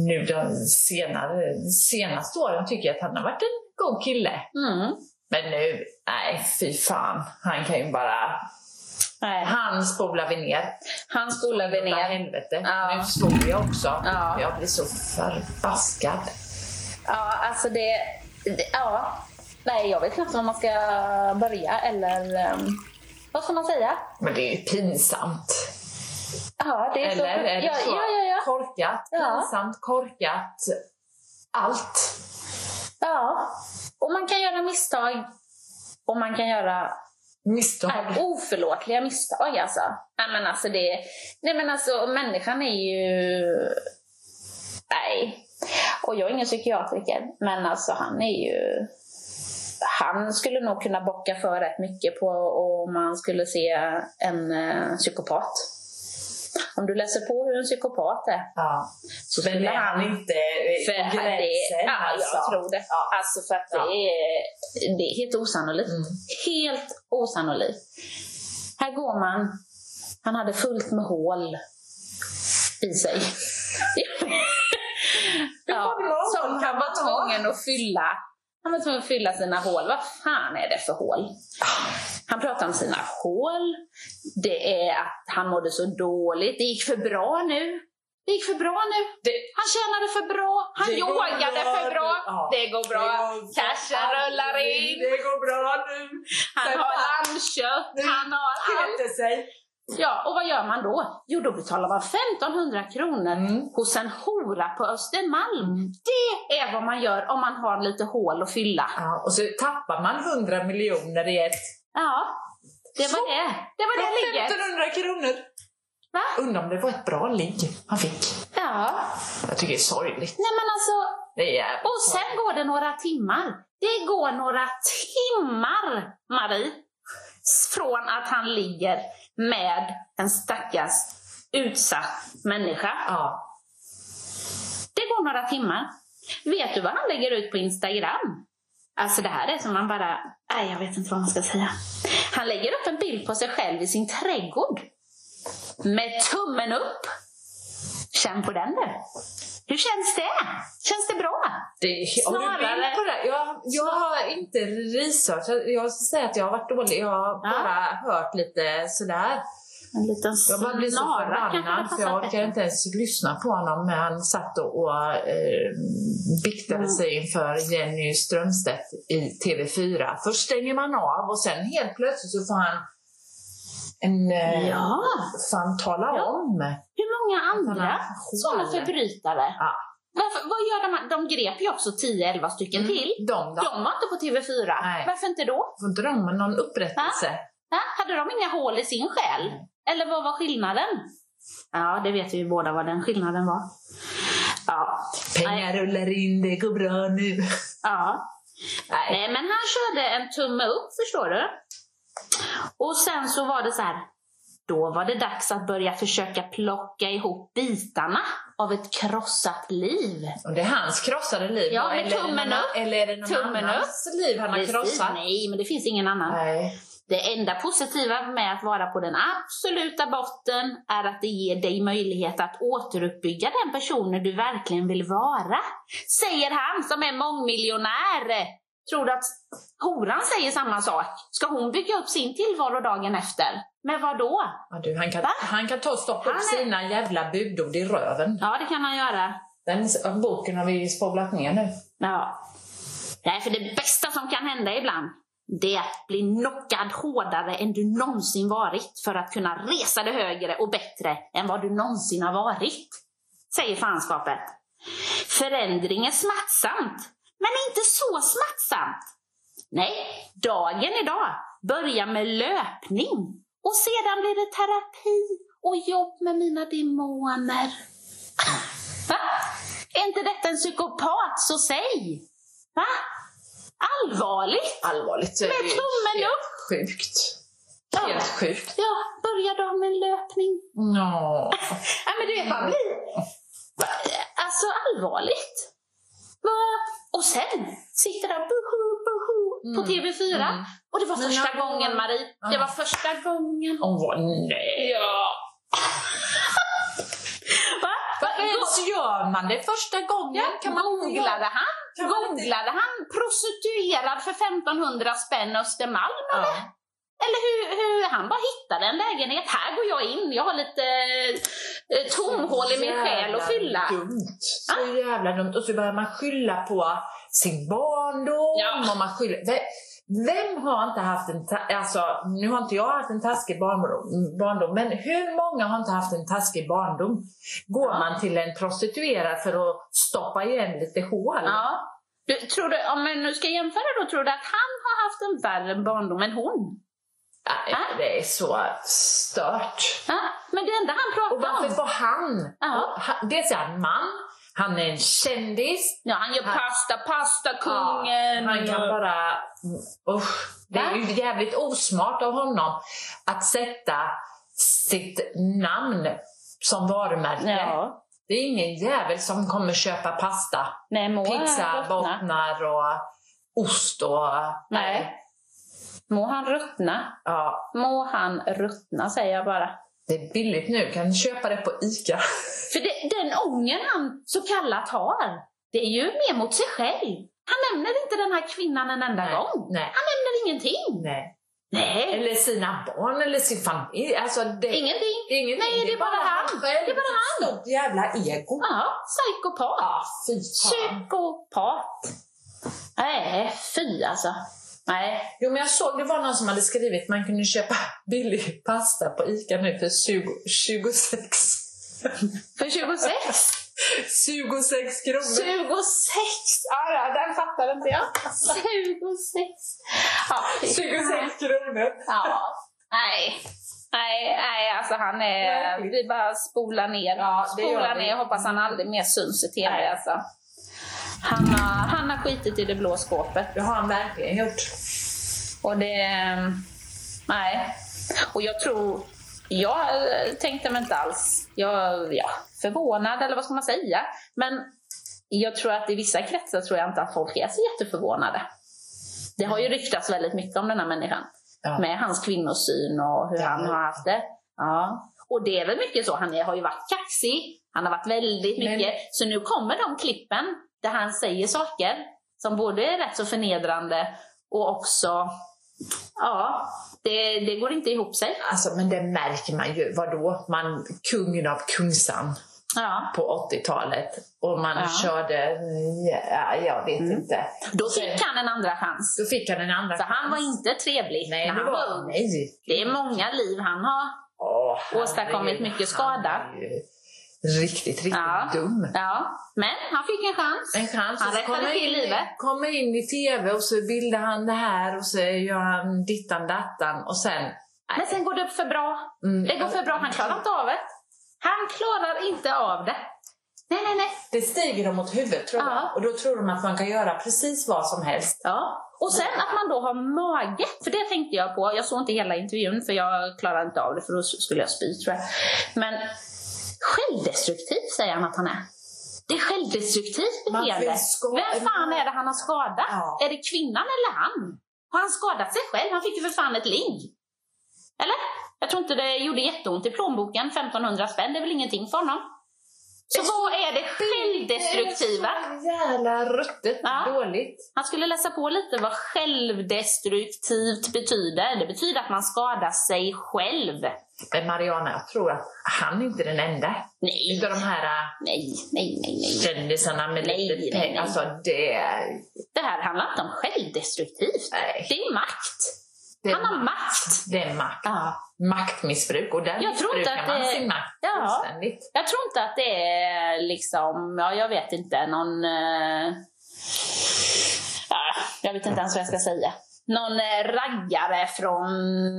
nu de senare, senaste åren tycker jag att han har varit en god kille. Mm. Men nu, nej fy fan. Han kan ju bara, Nej, han spolar vi ner. han spolar vi ner. helvete. Ja. Nu svor jag också. Ja. Jag blir så förbaskad. Ja, alltså det, det... Ja. Nej, jag vet knappt var man ska börja eller... Um, vad ska man säga? Men det är ju pinsamt. Ja, det är så... Eller är det ja, så? Ja, ja, ja. Korkat, pinsamt, korkat. Allt. Ja. Och man kan göra misstag. Och man kan göra Misstag. Nej, oförlåtliga misstag alltså. Nej men alltså det... Nej men alltså människan är ju... Nej. Och jag är ingen psykiatriker, men alltså han är ju... Han skulle nog kunna bocka för rätt mycket på om man skulle se en eh, psykopat. Om du läser på hur en psykopat är, Ja. så Men är han inte För på gränsen? det, ja, alltså? jag tror det. Ja. Alltså för att Ja. det, är, det är helt osannolikt. Mm. Helt osannolikt. Här går man, han hade fullt med hål i sig. ja, som han var tvungen att fylla. Han var tvungen att fylla sina hål. Vad fan är det för hål? Han pratade om sina hål. Det är att han mådde så dåligt. Det gick för bra nu. Det gick för bra nu. Det- Han tjänade för bra. Han yogade bra för bra. Ja. Det går bra. Cashen rullar in. Det går bra nu. Han Sen har lammkött. Han har allt. Sig. Ja, och vad gör man då? Jo, då betalar man 1500 kronor Mm. hos en hora på Östermalm. Det är vad man gör om man har lite hål att fylla. Ja, och så tappar man 100 miljoner i ett. Ja, det var Så. det. Det var det ligger. 1500 kronor. Va? Undrar om det var ett bra ligg han fick. Ja. Jag tycker det är sorgligt. Nej men alltså, Det är och sen går det några timmar. Det går några timmar, Marie, från att han ligger med en stackars utsatt människa. Ja. Det går några timmar. Vet du vad han lägger ut på Instagram? Alltså det här är som man bara... Nej, jag vet inte vad man ska säga. Han lägger upp en bild på sig själv i sin trädgård. Med tummen upp. Känn på den du. Hur känns det? Känns det bra? Det, Snarare- på det? Jag, jag har inte researchat. Jag ska säga att jag har varit dålig. Jag har bara hört lite sådär. En liten Jag bara blir så förbannad för jag orkar inte ens lyssna på honom när han satt och, eh, biktade Mm. sig inför Jenny Strömstedt i TV4. Först stänger man av och sen helt plötsligt så får han en... Eh, Ja, Fan, tala Ja. om! hur många andra sådana förbrytare? Ja. Varför, vad gör de? De grep ju också 10-11 stycken Mm. till. De då? De var inte på TV4. Nej. Varför inte då? Får inte de någon upprättelse? Ja, hade de inga hål i sin själ? Eller vad var skillnaden? Ja, det vet vi ju båda vad den skillnaden var. Ja, Pengar rullar in, det går bra nu. ja. Nej. Nej, men han körde en tumme upp, förstår du. Och sen så var det så här. Då var det dags att börja försöka plocka ihop bitarna av ett krossat liv. Och det är hans krossade liv Ja, med tummen upp. eller är det någon Tummen annans liv han har Precis, krossat? Nej, men det finns ingen annan. Nej. Det enda positiva med att vara på den absoluta botten är att det ger dig möjlighet att återuppbygga den personen du verkligen vill vara. Säger han som är mångmiljonär. Tror du att horan säger samma sak? Ska hon bygga upp sin tillvaro dagen efter? Men vad då? Ja, du, han, kan, Va? han kan ta och stoppa upp är- sina jävla budord i röven. Ja, det kan han göra. Den boken har vi spolat ner nu. Ja. Nej, för det bästa som kan hända ibland, det är att bli knockad hårdare än du någonsin varit för att kunna resa dig högre och bättre än vad du någonsin har varit. Säger fanskapet. Förändring är smärtsamt, men inte så smärtsamt. Nej, dagen idag börjar med löpning och sedan blir det terapi och jobb med mina demoner. Va? Är inte detta en psykopat, så säg! Va? Allvarligt? Allvarligt så Med tummen upp. sjukt. Ja. Helt sjukt. Ja, börjar dagen med löpning. Ja. Ja, men du vet, man blir... Alltså allvarligt. Va? Och sen sitter där buhu, buhu på Mm, TV4. mm. Och det var första gången, Marie. Det var första gången. Åh, vad nej. Ja. Ens gör man det första gången? Kan man googlade han? Kan Googlade han prostituerad för 1500 spänn Östermalm? Ja. Eller hur, hur han bara hittade en lägenhet. Här går jag in, jag har lite eh, tomhål i min själ att fylla. Dumt. Så jävla dumt. Och så börjar man skylla på sin barndom. Ja. Och man skyller... Vem, har inte haft en... Alltså, nu har inte jag haft en taskig barndom, barndom, men hur många har inte haft en taskig barndom? Går Ja. man till en prostituerad för att stoppa igen lite hål? Ja. Du, tror du, om man nu ska jämföra då, tror du att han har haft en värre barndom än hon? Nej, Ja. det är så stört. Ja, men det enda han Och pratar varför om... var han? Ja. Och han dels är han en man, han är en kändis, Ja, han gör Han- pasta, pasta, kungen. Ja, han kan och- bara... Usch, det är ju jävligt osmart av honom att sätta sitt namn som varumärke. Ja. Det är ingen jävel som kommer köpa pasta, Nej, pizza, bottnar och ost och... Nej. Må han ruttna. Ja, Må han ruttna, säger jag bara. Det är billigt nu, kan köpa det på ICA. För det, den ången han så kallat har, det är ju mer mot sig själv. Han nämner inte den här kvinnan en enda Nej, gång. nej. Han nämner ingenting. Nej. Nej, Eller sina barn eller sin familj. Alltså det, ingenting. ingenting. Nej, det är bara han. själv. Det är bara han. Stort jävla ego. Ja, psykopat. Ja, fy fan. Psykopat. Nej, fy alltså. Nej. Jo, men jag såg det var någon som hade skrivit man kunde köpa billig pasta på ICA nu för 20, 26. För 26? 26 kronor. 26! Ja, ja, den fattar inte jag. 26. Ja, fy fan. 26 kronor. Ja. Nej. Nej, nej, alltså han är... Verkligen. Vi bara spolar ner. Ja, spolar ner. Hoppas han aldrig mer syns i TV Nej. alltså. Han har, han har skitit i det blå skåpet. Det har han verkligen gjort. Och det... Nej. Och jag tror... Jag tänkte mig inte alls... Jag ja, förvånad, eller vad ska man säga? Men jag tror att i vissa kretsar tror jag inte att folk är så jätteförvånade. Det har ju ryktats väldigt mycket om den här människan. Ja. Med hans kvinnosyn och hur Ja. han har haft det. Ja. Och det är väl mycket så. Han har ju varit kaxig. Han har varit väldigt Men- mycket. Så nu kommer de klippen där han säger saker som både är rätt så förnedrande och också, ja, det, det går inte ihop sig. Alltså, men det märker man ju. Vadå? Man, kungen av Kungsan Ja. på 80-talet och man Ja. körde, ja, jag vet Mm. inte. Då fick han en andra chans. Då fick han en andra För han var chans. inte trevlig Nej, när det han var var ung. nej. Det är många liv han har. Åh, åstadkommit mycket skada. Han är ju Riktigt, riktigt Ja. dum. Ja, men han fick en chans. En chans. Han rättade till livet. Kommer in i TV och så bildar han det här och så gör han dittan dattan och sen... Men sen går det upp för bra. Mm. Det går för bra. Han klarar inte av det. Han klarar inte av det. Nej, nej, nej. Det stiger dem mot huvudet tror jag. Ja. Och då tror de att man kan göra precis vad som helst. Ja. Och sen att man då har mage, för det tänkte jag på. Jag såg inte hela intervjun för jag klarar inte av det för då skulle jag spy tror jag. Men självdestruktiv säger han att han är. Det är självdestruktivt beteende. Vem fan är det han har skadat? Ja. Är det kvinnan eller han? Har han skadat sig själv? Han fick ju för fan ett ligg. Eller? Jag tror inte det gjorde jätteont i plånboken. 1500 spänn, det är väl ingenting för honom? Så vad är det självdestruktiva? Det är så jävla ruttet Ja. dåligt. Han skulle läsa på lite vad självdestruktivt betyder. Det betyder att man skadar sig själv. Mariana, jag tror att han är inte den enda. Nej, Utav de här äh, nej, nej, nej, nej. kändisarna med Nej, lite pengar. Alltså det... Det här handlar inte om självdestruktivt. Nej. Det är makt. Det är Han har makt. Det är makt. Ja. Maktmissbruk och där Jag missbrukar att man det- sin makt Ja. fullständigt. Jag tror inte att det är liksom, ja jag vet inte, någon... Ja, jag vet inte ens vad jag ska säga. Någon eh, raggare från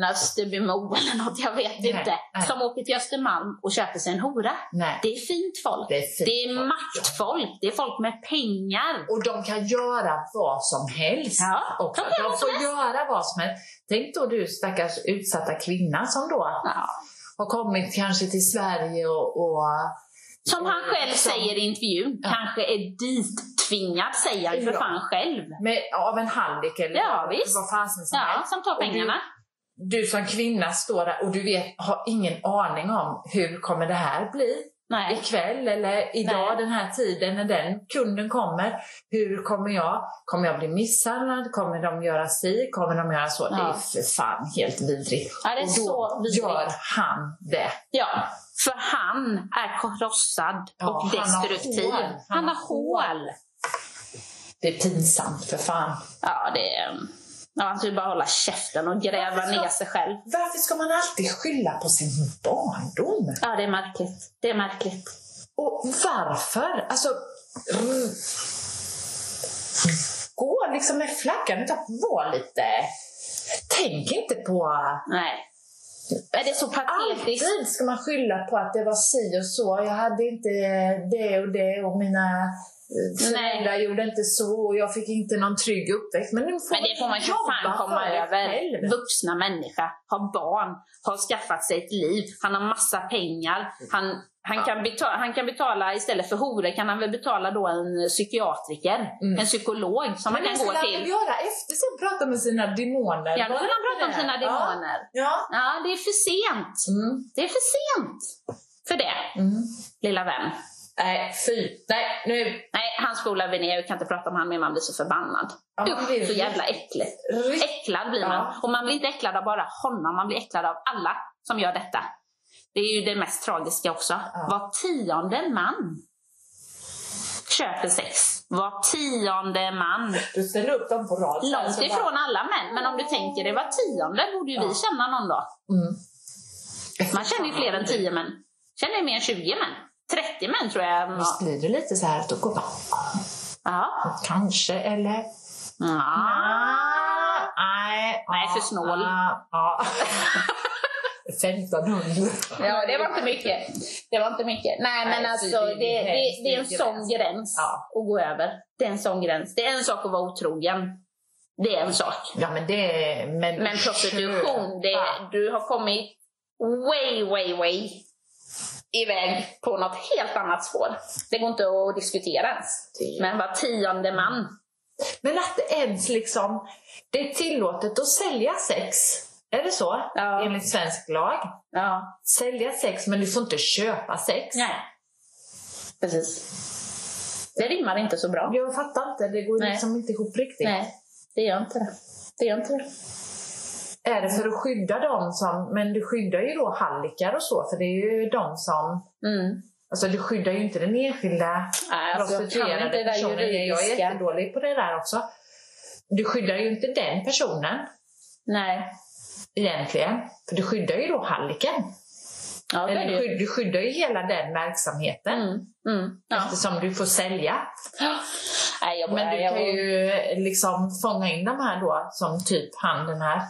Österbymo eller något, jag vet Nej, inte. nej. Som åker till Östermalm och köper sig en hora. Nej. Det är fint folk. Det är fint det är folk, maktfolk. Det är folk med pengar. Och de kan göra vad som helst. Ja, också. de De får göra vad som helst. Tänk då du stackars utsatta kvinna som då Ja. har kommit kanske till Sverige och, och Som han själv Som- säger i intervjun, Ja. kanske är dittvingad, säger han för Ja. fan själv. med, av en hallick eller Ja, vad, visst. vad fasen som Ja, helst. som tar Och du- pengarna. Du som kvinna står där och du vet, har ingen aning om hur kommer det här bli Nej. ikväll eller idag Nej. den här tiden när den kunden kommer. Hur kommer jag? Kommer jag bli misshandlad? Kommer de göra si? Kommer de göra så? Det Ja. är för fan helt vidrigt. Ja, det är och då så vidrigt. gör han det. Ja, för han är krossad Ja, och han har destruktiv. hål. Han, har hål. Det är pinsamt för fan. Ja, det är... Ja, han skulle bara hålla käften och gräva Varför ska- ner sig själv. Varför ska man alltid skylla på sin barndom? Ja, det är märkligt. Det är märkligt. Och varför? Alltså... Mm, gå liksom med flaggan utan var lite... Tänk inte på... Nej. Är det så patetiskt? Alltid ska man skylla på att det var si och så. Jag hade inte det och det och mina föräldrar gjorde inte så och jag fick inte någon trygg uppväxt. Men nu får Men det får man ju fan komma det över. själv. Vuxna människa, har barn, har skaffat sig ett liv, han har massa pengar. Han, han, kan betala, han kan betala, istället för horor kan han väl betala då en psykiatriker, Mm. en psykolog som Men det kan gå skulle han väl till. göra efter sen prata med sina demoner? Ja, då det han prata om sina det? demoner. Ja. Ja, det är för sent. Mm. Det är för sent för det, Mm. lilla vän. Nej, fy. Nej, nu... Nej, han spolar vi ner. Jag kan inte prata om han mer, man blir så förbannad. Ja, blir Usch, så jävla äckligt. Rikt- Äcklad blir man. Ja. Och man blir inte äcklad av bara honom, man blir äcklad av alla som gör detta. Det är ju det mest tragiska också. Ja. Var tionde man köper sex. Var tionde man. Du ställer upp dem på rad. Långt Alltså, ifrån alla män, men om du tänker det var tionde borde ju vi Ja. känna någon då. Mm. Man känner ju fler än 10 män. Känner ju mer än 20 män. 30 män tror jag. Visst blir det lite så här att då går man Ja. kanske eller... ja. Nej, Nej, för snål. ah. 1500. Ja, det var inte mycket. Det var inte mycket. Nej, men Nej, alltså det det, är det, det är en sån gräns. gräns Ja. att gå över. Det är en sån gräns. Det är en sak att vara otrogen. Det är en sak. Ja, men det. Men, Men prostitution, det, du har kommit way, way, way iväg på något helt annat spår. Det går inte att diskutera ens. Men var tionde man. Men att det ens liksom... Det är tillåtet att sälja sex. Är det så? Ja. Enligt svensk lag. Ja, Sälja sex, men du får inte köpa sex. nej. Precis. Det rimmar inte så bra. Jag fattar inte. Det går Nej. liksom inte ihop riktigt. Nej, det gör inte det. Det gör inte det. Är det för att skydda dem som... Men du skyddar ju då hallickar och så, för det är ju de som... Mm. Alltså du skyddar ju inte den enskilda Nej, alltså, prostituerade personen. Jag är jättedålig på det där också. Du skyddar ju inte den personen Nej. egentligen. För du skyddar ju då hallicken. Ja, Eller det ju. skydd, du skyddar ju hela den verksamheten. Mm. Mm. Ja. Eftersom du får sälja. Nej, jag, Men du jag, kan ju liksom fånga in de här då, som typ han den här.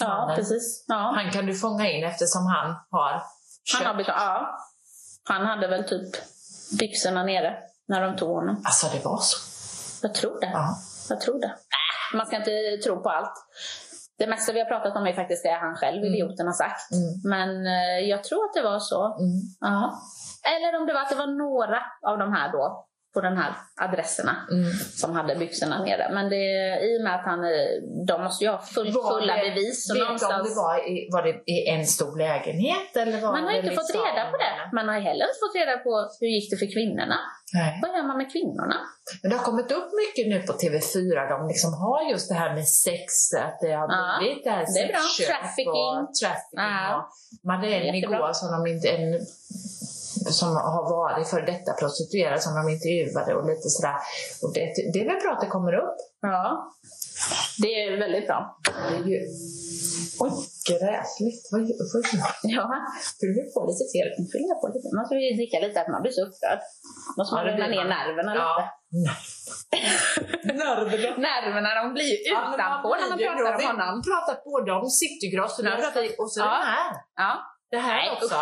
Ja, mannen. precis. Ja. Han kan du fånga in eftersom han har Han, köpt. har betalt, ja. han hade väl typ byxorna nere när de tog honom. Alltså det var så. Jag tror det. Ja. Jag tror det. Äh, man ska inte tro på allt. Det mesta vi har pratat om är faktiskt det han själv, Mm. idioten, har sagt. Mm. Men eh, jag tror att det var så. Mm. Ja. Eller om det var att det var några av de här då, på de här adresserna, Mm. som hade byxorna nere. Men det, i och med att han, de måste ju ha full, Var fulla det- bevis. Och Vet någonstans... det var i, var det i en stor lägenhet? Eller var Man har inte fått liksom- reda på det. Man har heller inte fått reda på hur gick det för kvinnorna. Nej. Vad gör man med kvinnorna? Men det har kommit upp mycket nu på TV4. De liksom har just det här med sex, att det har Ja, blivit det här det är bra. sexköp Trafficking. Och trafficking Ja. och Madeleine igår som de inte, en, som har varit för detta prostituerade som de intervjuade och lite sådär. Och det, det är väl bra att det kommer upp. Ja. Det är väldigt bra. Det är ju... Oj, gräsligt. Vad är det? Ja, fyller du på lite? Fyller jag på lite? Man ska ju dricka lite, att man blir så upprörd. Måste man Ja, lugna ner nerverna lite. Ja. Nerverna. Nerverna de blir ju utanpå när man pratar om honom. Vi pratat både om citygross och, Ja, och så ja. den här. Ja. Det här Nej, också.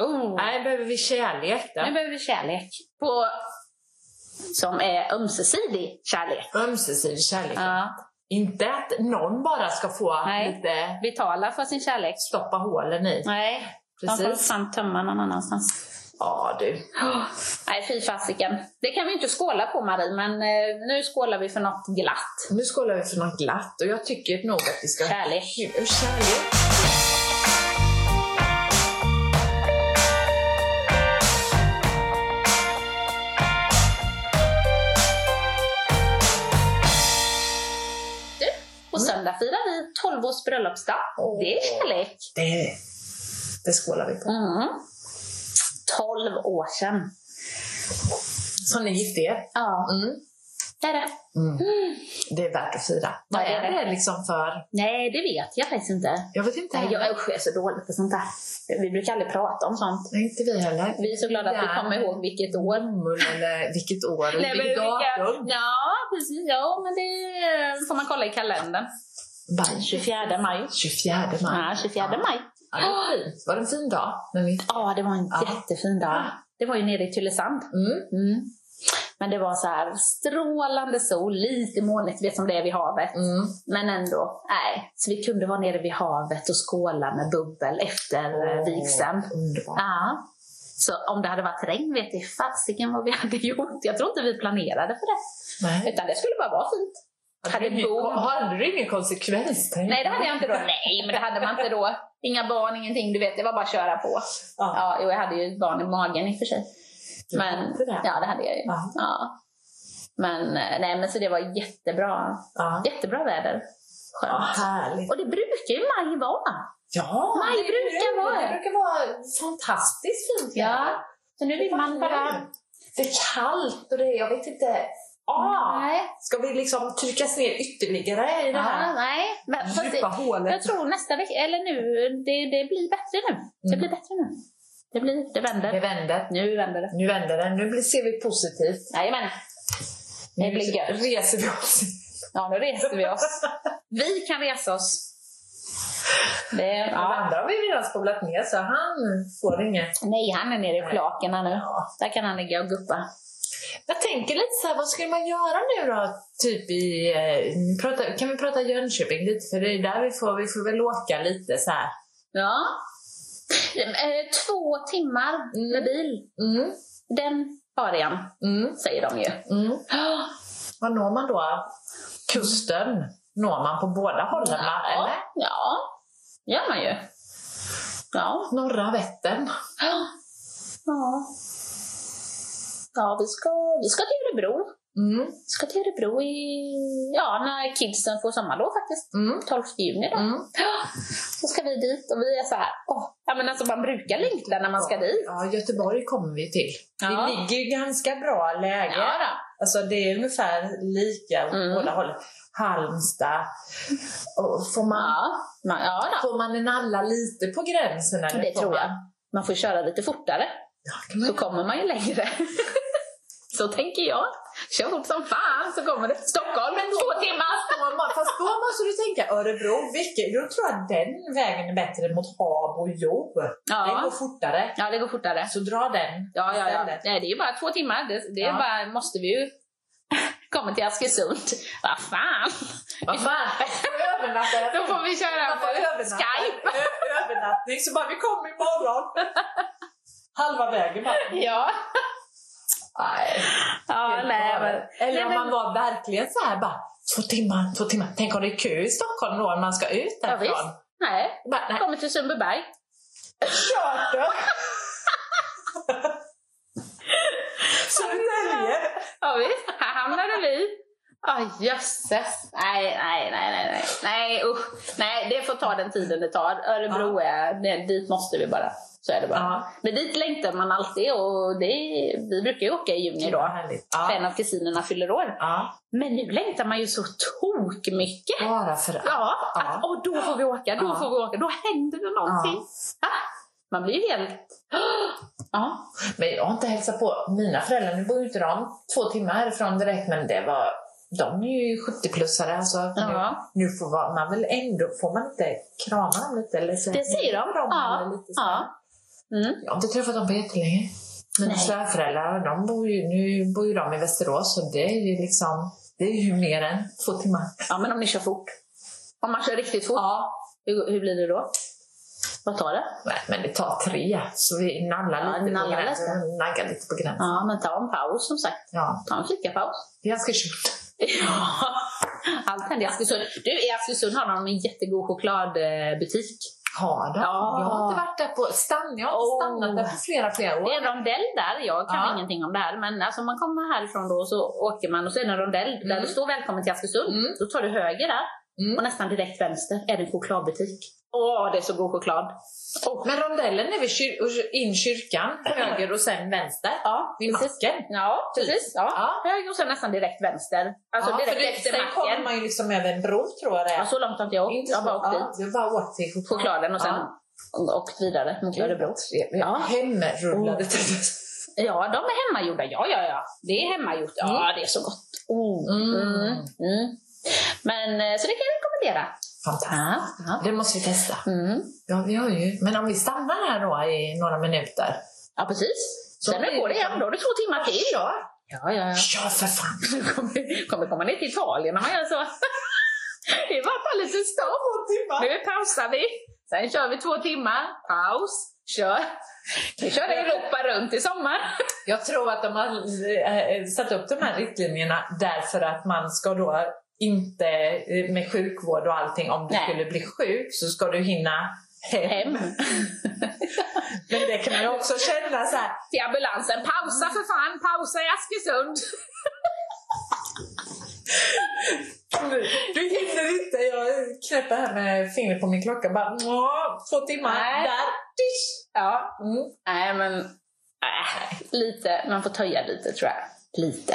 Oh. Nej, behöver vi kärlek Nu då? behöver vi kärlek. På, som är ömsesidig kärlek. Ömsesidig kärlek. Ja. Inte att någon bara ska få Nej. lite Betala för sin kärlek. stoppa hålen i. Nej, de får Precis. fan tömma någon annanstans. Ja du. Oh. Nej, fy fasiken. Det kan vi inte skåla på Marie, men eh, nu skålar vi för något glatt. Nu skålar vi för något glatt och jag tycker nog att vi ska... Kärlek. Kärlek. Söndag firar vi 12 års bröllopsdag. Åh. Det är kärlek. Det, det skålar vi på. Mm. 12 år sedan. Så ni gifte er? Ja, Mm. det är det. Mm. Det är värt att fira. Vad Ja, är det. det liksom för... Nej, det vet jag faktiskt inte. Jag vet inte heller. jag usch, jag är så dålig på sånt där. Vi brukar aldrig prata om sånt. Nej, inte vi heller. Vi är så glada att vi Ja. kommer ihåg vilket år. Bomull eller vilket år Nej, vilket datum. Ja, precis. Ja, men det får man kolla i kalendern. Maj. 24 maj. 24 maj. Ja, 24 maj. Ja, det var fint. Var det en fin dag? Ni... Ja, det var en Ja. jättefin dag. Det var ju nere i Tylösand. Mm. Mm. Men det var så här strålande sol, lite molnigt, vet som det är vid havet. Mm. Men ändå, nej. Så vi kunde vara nere vid havet och skåla med bubbel efter oh. vigseln. Ja. Så om det hade varit regn vet jag fasiken vad vi hade gjort. Jag tror inte vi planerade för det. Nej. Utan det skulle bara vara fint. Hade Hade bo- hade du ingen konsekvens? Nej, det hade jag inte då. Nej, men det hade man inte då. Inga barn, ingenting. Du vet, det var bara att köra på. Ja. Ja, jo, jag hade ju ett barn i magen i och för sig. Men, det? ja, det hade jag ju. Ja. Ja. Men, eh, nej, men så det var jättebra. Ja. Jättebra väder. ja, Skönt. härligt. Och det brukar ju maj vara. Ja, Maj det- brukar det, vara. Det brukar vara fantastiskt fint Ja. Så nu vill man bara... Det är kallt och det är, jag vet inte. Ah, Nej. ska vi liksom tryckas ner ytterligare i det här nej. Men, fast djupa hålet? jag tror nästa vecka, eller nu, det, det blir bättre nu. Det Mm. blir bättre nu. Det, blir, det vänder. Det vänder. Nu vänder det. Nu vänder det. Nu blir- ser vi positivt. Jajamän. Det blir Nu gött. reser vi oss. Ja, nu reser vi oss. Vi kan resa oss. Det, Ja. andra har vi redan spolat ner så han får inget. Nej, han är nere i kloakerna nu. Ja. Där kan han ligga och guppa. Jag tänker lite så här, vad skulle man göra nu då? Typ i, eh, kan vi prata Jönköping lite? För det är där vi får, vi får väl åka lite så här. Ja. Eh, Två timmar med bil. Mm, Den arean, mm, säger de ju. mm. Vad når man då? Kusten når man på båda hållen? Ja, eller? ja, gör man ju. Ja. Norra Vättern. Ja. Ja, vi ska, vi ska till Örebro. Mm, Vi ska till Örebro i, ja, när kidsen får sommarlov faktiskt. mm, 12 juni då. mm. Ja, Så ska vi dit och vi är så här, åh, ja men alltså man brukar längta när man ska dit. Ja, Göteborg kommer vi till. Ja. Det ligger ju ganska bra läge. Ja, då. Alltså det är ungefär lika åt Mm. båda hållen. Halmstad. Och får, man, Ja, man, ja då. får man en alla lite på gränsen? Eller det tror man... jag. Man får köra lite fortare, Ja, man så kommer man ju längre. så tänker jag. Kör fort som fan så kommer det. Stockholm, två timmar! Fast då måste du tänka Örebro, vilket, då tror jag den vägen är bättre mot Habo och Jo. Ja. går fortare. ja, det går fortare. Så dra den Ja, ja, ja. Nej, det är ju bara två timmar. Det, det är Ja. bara, måste vi ju komma till Askersund. Vad fan! Vad fan. Då får vi köra på. Skype. Ö- övernattning, så bara vi kommer imorgon. Halva vägen bara. Ja. Nej. Ja, nej, men, Eller nej, om man var verkligen så här bara, två timmar, två timmar. Tänk om det är kö i Stockholm då när man ska ut Ja, därifrån. visst. nej. bara, nej, Kommer till Sundbyberg. charter! Södertälje! Ja, visst. Här hamnade vi. Aj, jösses. Nej, nej, nej, nej, nej. Nej, usch. Nej, det får ta den tiden det tar. Örebro är, det, dit måste vi bara. Så är det bara. Ja. Men dit längtar man alltid och det, vi brukar ju åka i juni då. För En Ja. av kusinerna fyller år. ja. Men nu längtar man ju så tok mycket. Bara för att. Ja, Ja. att, och då får vi åka, då Ja. får vi åka, då händer det någonting. Ah, man blir ju helt... Ja, Men jag har inte hälsat på mina föräldrar. Nu bor ju inte de två timmar härifrån direkt, men det var de är ju 70-plussare. Alltså, Ja. nu, nu får man, väl ändå, får man inte krama dem lite? Eller säga det säger de. Ja. lite så? ja. Mm. Jag har inte träffat dem på jättelänge. Mina svärföräldrar, de bor ju, nu bor ju de i Västerås, så det är ju liksom det är ju mer än två timmar. ja, men om ni kör fort. Om man kör riktigt fort, Ja. hur, hur blir det då? Vad tar det? Nej, men det tar tre, så vi nallar Ja, lite nallar på gränsen. Naggar lite på gränsen. Ja, men ta en paus som sagt. Ja, Ta en fikapaus. det är ganska kört. Ja, allt händer i Askersund. Du, i Askersund har de en jättegod chokladbutik. Har de? Ja. Jag har inte varit där på stan. Jag har Oh. stannat där på flera, flera Det år. är en rondell där, jag kan Ja. ingenting om det här, men alltså man kommer härifrån då och så åker man och så är det en rondell där Mm. det står välkommen till Askersund. Mm. Då tar du höger där Mm. och nästan direkt vänster är det en chokladbutik. Åh, det är så god choklad. Åh. Men rondellen är vid kyr- in kyrkan, höger och sen vänster. Ja, Vid precis. macken. Ja, precis. Ja. Ja. Höger och sen nästan direkt vänster. Alltså ja, direkt efter sen kommer macken. man ju liksom över en bro tror jag det är. Ja, så långt har inte jag åkt. Inte Jag har bara åkt ja, dit. Du bara åkt till choklad. Chokladen och sen åkt vidare mot Örebro. Ja. Ja. Hemrullade Ja, de är hemmagjorda. Ja, ja, ja. Det är hemmagjort. Ja, Mm. det är så gott. Oh. Mm. Mm. Mm. Men, eh, så det kan jag rekommendera. Fantastiskt. Ja, ja. Det måste vi testa. Mm. Ja, vi har ju. Men om vi stannar här då i några minuter. ja precis. Så Sen är det som- Då har du två timmar till. Ja, ja, ja. Kör för fan! Du kommer, kommer komma ner till Italien när man gör så. Det var bara lite stopp. Nu pausar vi. Sen kör vi två timmar. Paus. Kör. Vi kör Europa runt i sommar. Jag tror att de har eh, satt upp de här riktlinjerna därför att man ska då inte eh, med sjukvård och allting, om du Nej. skulle bli sjuk så ska du hinna hem. Hem. Men det kan man ju också känna så här. Till ambulansen. Pausa för fan. Pausa i Askersund. Du hinner inte. Jag knäpper här med fingret på min klocka. Bara, "Åh, två timmar. Nej. Där. Ja. Mm. Nej, men... Äh, lite. Man får töja lite, tror jag. Lite.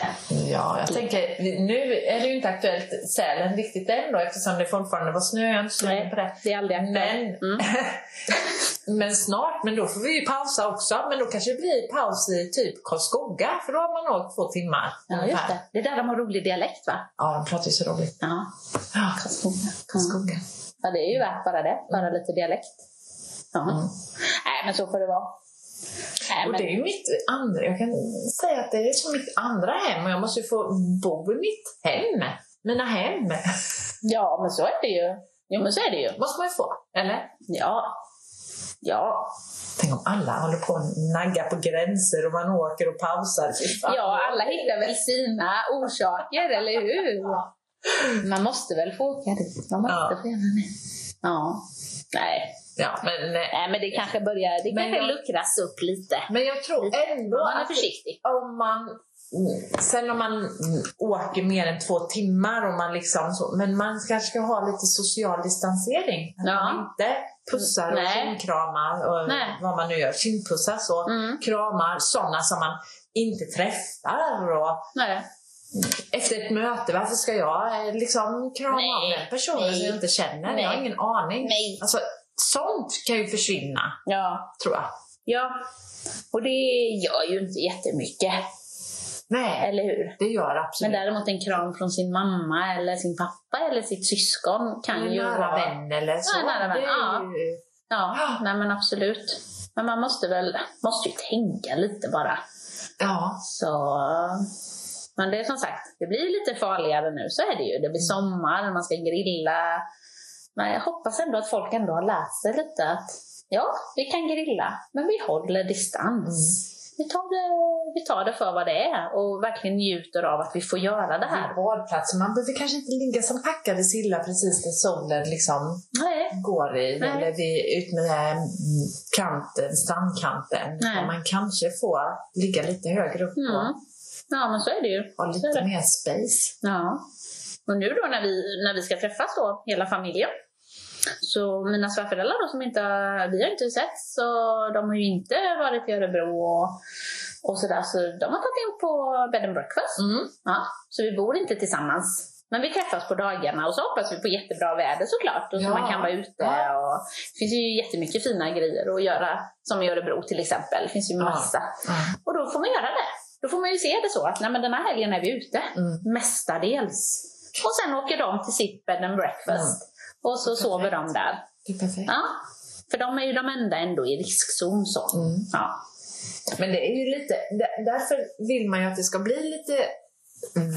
Ja, jag tänker, nu är det ju inte aktuellt Sälen riktigt än då eftersom det fortfarande var snö. Jag är inte Nej. på det. Det är aldrig. Men, Mm. men snart, men då får vi ju pausa också. Men då kanske det blir paus i typ Karlskoga, för då har man åkt två timmar. Ja, just det. Det är där de har rolig dialekt, va? Ja, de pratar ju så roligt. Ja. Karlskoga. Karlskoga. Ja, det är ju värt bara det. Bara lite dialekt. Ja. Mm. Nej, men så får det vara. Nej, Och men... det är ju mitt andra, jag kan säga att det är som mitt andra hem och jag måste ju få bo i mitt hem. Mina hem. Ja, men så är det ju. Jo, men så är det ju. måste man ju få, eller? Ja. Ja. Tänk om alla håller på att nagga på gränser och man åker och pausar. Ja, alla hittar väl sina orsaker, eller hur? Man måste väl få åka dit. Man måste Ja. få det. Ja. Nej. Ja, men, eh, Nej, men det kanske börjar, det kanske jag- luckras upp lite. men jag tror ändå Man är att försiktig. om man Sen om man åker mer än två timmar och man liksom så, men man kanske ska ha lite social distansering. Ja. man inte pussar och Nej. kindkramar och Nej. vad man nu gör. Kindpussar så. Mm. Kramar sådana som man inte träffar. Och Nej. efter ett möte, varför ska jag eh, liksom krama Nej. av den personen Nej. som jag inte känner? Nej. Jag har ingen aning. Nej. Alltså, sånt kan ju försvinna, Ja. tror jag. Ja. Och det gör ju inte jättemycket, Nej, eller hur? det gör Men absolut. däremot en kram från sin mamma eller sin pappa eller sitt syskon kan en ju nära vara... vän eller så. en nära vän, det ja. Ja, Ja. nej men absolut. Men man måste väl måste ju tänka lite bara. Ja, Så... Men det är som sagt, det blir lite farligare nu, så är det ju. Det blir sommar, man ska grilla. Men jag hoppas ändå att folk ändå har lärt sig lite att ja, vi kan grilla, men vi håller distans. Vi, tar det, vi tar det för vad det är och verkligen njuter av att vi får göra det här. badplatser. Man behöver kanske inte ligga som packade sillar precis där solen liksom Nej, går i. Nej. Eller vid, ut med mm, kanten, strandkanten. Nej. Man kanske får ligga lite högre upp och mm. Ja, men så är det ju. är lite mer space. Ja. Och nu då när vi, när vi ska träffas då, hela familjen, så mina svärföräldrar då som inte vi har inte sett, så de har ju inte varit i Örebro och, och sådär, så de har tagit in på bed and breakfast. Mm. Ja, så vi bor inte tillsammans. Men vi träffas på dagarna och så hoppas vi på jättebra väder såklart. Och så Ja. man kan vara ute. Och det finns ju jättemycket fina grejer att göra. Som i Örebro till exempel. Det finns ju massa. Ja. Och då får man göra det. Då får man ju se det så att nej, men den här helgen är vi ute. Mm. Mestadels. Och sen åker de till sitt bed and breakfast. Och så Perfekt. sover de där. Det är perfekt. Ja. För de är ju de enda ändå i riskzon. Så. Mm. Ja. Men det är ju lite, där- därför vill man ju att det ska bli lite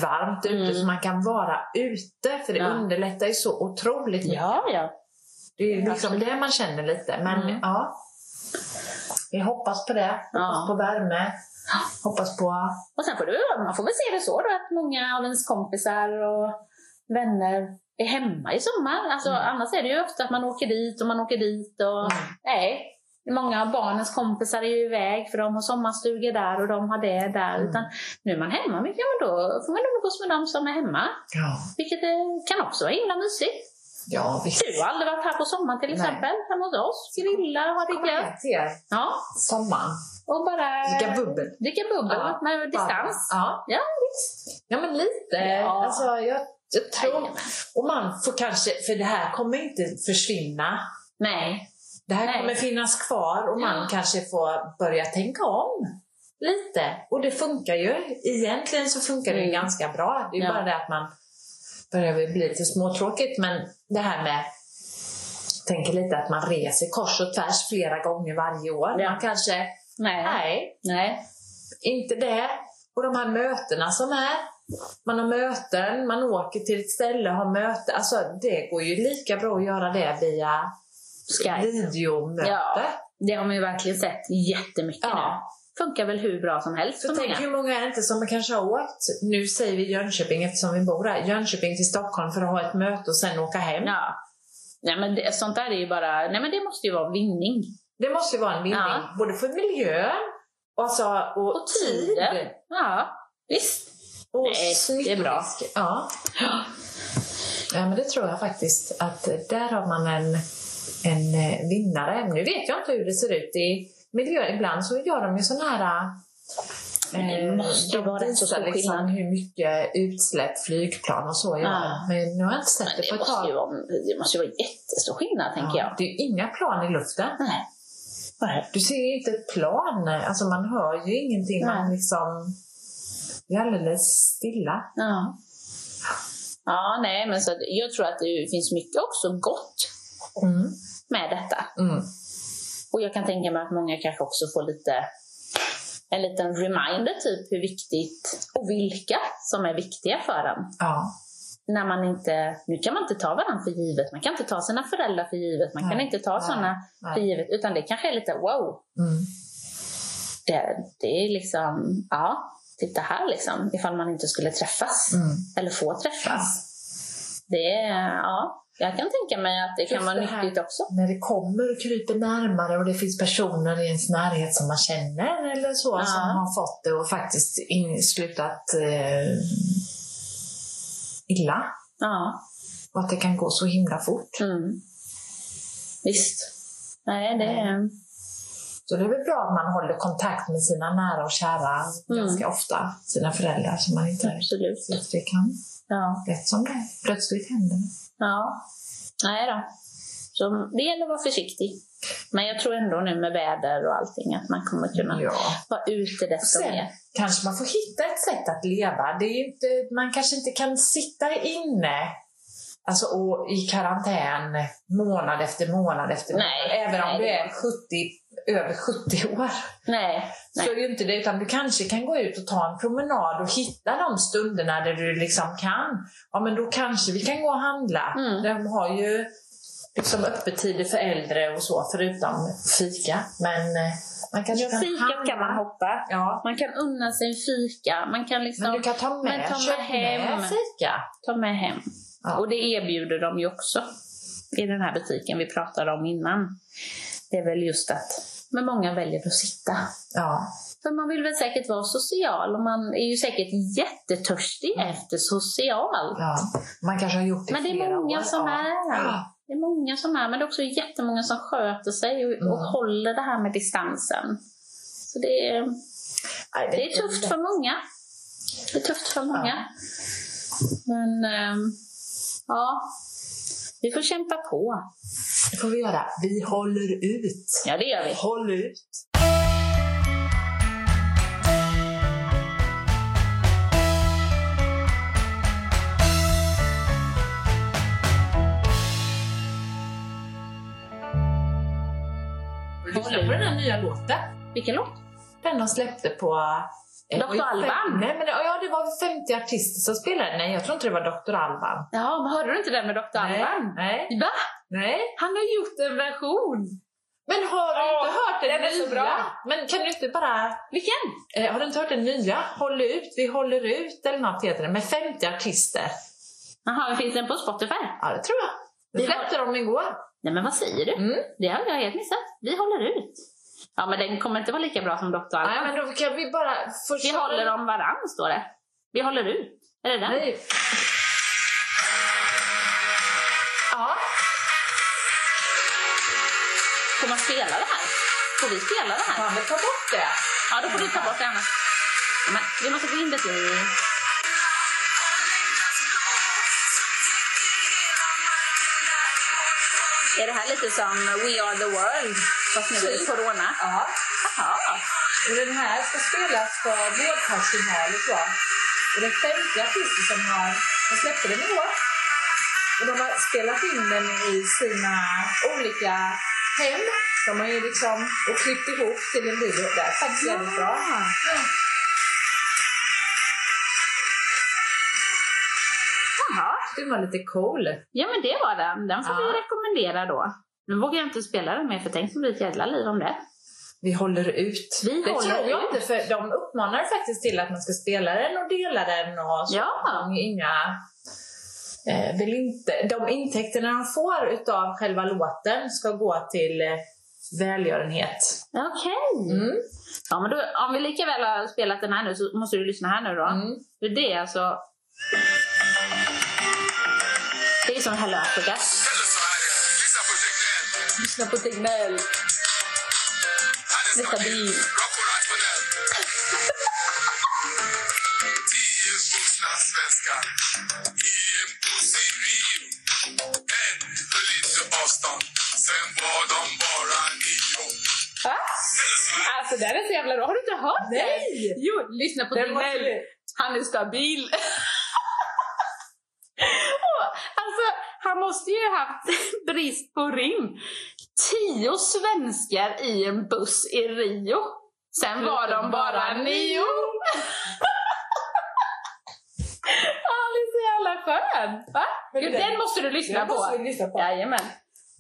varmt ute Mm. så man kan vara ute för det Ja. underlättar ju så otroligt mycket. ja, ja. Det är ju liksom Absolut. det man känner lite. Men Mm. ja, vi hoppas på det. Hoppas Ja. på värme. Hoppas på... Och sen får du, man får väl se det så då att många av ens kompisar och vänner är hemma i sommar. Alltså, Mm. Annars är det ju ofta att man åker dit och man åker dit. Och, Mm. Nej, många av barnens kompisar är ju iväg för de har sommarstugor där och de har det där. Mm. Utan nu är man hemma mycket, men då får man umgås med de som är hemma. Ja, Vilket eh, kan också vara himla mysigt. Ja visst. Du har aldrig varit här på sommaren till Nej. exempel, hemma hos oss. Grilla och ha det gött. Ja, Sommaren. och bara Dricka bubbel. dricka bubbel Ja. med distans. Ja. Ja, visst. ja, men lite. Ja. Alltså, jag, jag tror... Jajamän. Och man får kanske... För det här kommer inte försvinna. Nej, Det här Nej. kommer finnas kvar och man Ja. kanske får börja tänka om lite. Och det funkar ju. Egentligen så funkar det Mm. ganska bra. Det är Ja. bara det att man börjar väl bli lite småtråkigt. Men det här med tänker lite att man reser kors och tvärs flera gånger varje år. Ja. Man kanske, nej, nej, nej. inte det. Och de här mötena som är. Man har möten, man åker till ett ställe och har möte. Alltså det går ju lika bra att göra det via Skype. videomöte. Ja. Det har man ju verkligen sett jättemycket Ja. nu. Funkar väl hur bra som helst Så tänk hur många är det inte som kanske har åkt, nu säger vi Jönköping eftersom vi bor här, Jönköping till Stockholm för att ha ett möte och sen åka hem. Ja. Nej, men det, sånt där är ju bara, nej men det måste ju vara vinning. Det måste ju vara en vinning, Ja. både för miljön och, alltså, och, Och tiden. Ja, visst. Och Nej, det är bra. Ja. ja, men det tror jag faktiskt att där har man en, en eh, vinnare. Nu vet jag inte hur det ser ut i miljön. Ibland så gör de ju sådana här det eh, måste vara rätt så stor liksom skillnad. hur mycket utsläpp flygplan och så gör. Ja. Men nu har jag inte sett det det på ett tag. vara, det måste ju vara jättestor skillnad, tänker Ja, jag. det är ju inga plan i luften. Nej. Nej. Du ser ju inte ett plan. Alltså man hör ju ingenting. Man liksom... Det är alldeles stilla. Ja. Ja, nej, men så jag tror att det finns mycket också gott Mm. med detta. Mm. Och jag kan tänka mig att många kanske också får lite en liten reminder typ hur viktigt och vilka som är viktiga för en. Ja. När man inte, nu kan man inte ta varandra för givet, man kan inte ta sina föräldrar för givet, man kan Nej, inte ta nej, sådana nej. för givet, utan det kanske är lite wow, Mm. det, det är liksom, ja, titta här liksom, ifall man inte skulle träffas, Mm. eller få träffas. Det är, ja, jag kan tänka mig att det kan Just vara det här- nyttigt också. När det kommer och kryper närmare och det finns personer i ens närhet som man känner eller så Ja. som har fått det och faktiskt in, slutat eh, illa. Ja, Och att det kan gå så himla fort. mm. visst. Nej, det är... Så det är väl bra att man håller kontakt med sina nära och kära Mm. ganska ofta. Sina föräldrar som man inte Absolut. Det kan, Ja. rätt som det plötsligt händer. Ja. Nej då. Så det gäller att vara försiktig. Men jag tror ändå nu med väder och allting att man kommer kunna Ja. vara ute desto Sen mer. kanske man får hitta ett sätt att leva. Det är inte, man kanske inte kan sitta inne alltså, och i karantän månad efter månad efter månad. Nej, Även om nej, du det är 70, över 70 år. Nej, Så är inte det, utan du kanske kan gå ut och ta en promenad och hitta de stunderna där du liksom kan. Ja, men då kanske vi kan gå och handla. Mm. De har ju liksom öppettider för äldre och så, förutom fika. Men eh, man kanske Ja, kan fikat handla. kan man hoppa. Ja, Man kan unna sig en fika. Man kan liksom men du kan ta med, ta med hem. med fika. ta med hem. Ja. Och det erbjuder de ju också i den här butiken vi pratade om innan. Det är väl just att men många väljer att sitta. Ja. För man vill väl säkert vara social och man är ju säkert jättetörstig Mm. efter social. Ja, man kanske har gjort det Men det är många år. som är. Ja. Det är många som är, men det är också jättemånga som sköter sig och, och Mm. håller det här med distansen. Så det är, Nej, det är tufft för många. Det är tufft för många. Men ehm, ja, vi får kämpa på. Det får vi göra. Vi håller ut. Ja, det gör vi. Håll ut. Lyssna på den här nya låten. Vilken låt? Den de släppte på... eh, Dr. Alban? Nej, men det, ja, det var 50 artister som spelade. Nej, jag tror inte det var Dr. Alban. Ja, men hörde du inte den med Dr. Alban? Nej. Va? Nej. Han har gjort en version. Men har du Åh, inte hört den, den är så nya? bra. Men kan du inte bara... Vilken? Eh, har du inte hört den nya? Håll ut, vi håller ut eller något heter den. Med 50 artister. Jaha, finns den på Spotify? Ja, det tror jag. Vi släppte dem igår. Nej men vad säger du? Mm. Det har jag helt missat. Vi håller ut. Ja men den kommer inte vara lika bra som Dr. Alban. Nej, men då kan vi bara... Först Vi håller om varann står det. Vi håller ut. Är det den? Nej. Ja. Får man spela det här? Får vi spela det här? Kan vi ta bort det? Ja, då får du ta bort det annars. Ja, men vi måste gå in lite i... Är det här lite som We Are The World? Fast nu är det corona. Ja. Och den här ska spelas för vårdpersonal och så. Och det är 50 artister som har... De släppte den igår. Och de har spelat in den i sina olika hem. De har ju liksom och klippt ihop till en video. Det är faktiskt väldigt bra. Jaha. Den var lite cool. Ja, men det var den. Den får Ja. vi rekommendera då. Nu vågar jag inte spela den mer, för tänk så blir det ett jävla liv om det. Vi håller ut. Vi det håller tror jag ut. inte, för de uppmanar faktiskt till att man ska spela den och dela den och så. Ja. De inga... Eh, vill inte, de intäkterna de får utav själva låten ska gå till eh, välgörenhet. Okej. Mm. Ja, men då, om vi lika väl har spelat den här nu så måste du lyssna här nu då. Mm. För det är alltså... Det är som Hello Africa. Lyssna på Tegnell. Stabil. Va? Alltså den är så jävla bra. Har du inte hört den? Nej! Jo, lyssna på Tegnell. Han är stabil. Och, alltså, han måste ju ha haft brist på rim. Tio svenskar i en buss i Rio. Sen var de bara nio. Han är så jävla skön! Va? Gud, den- måste du lyssna Den på. måste vi lyssna på. Jajamän.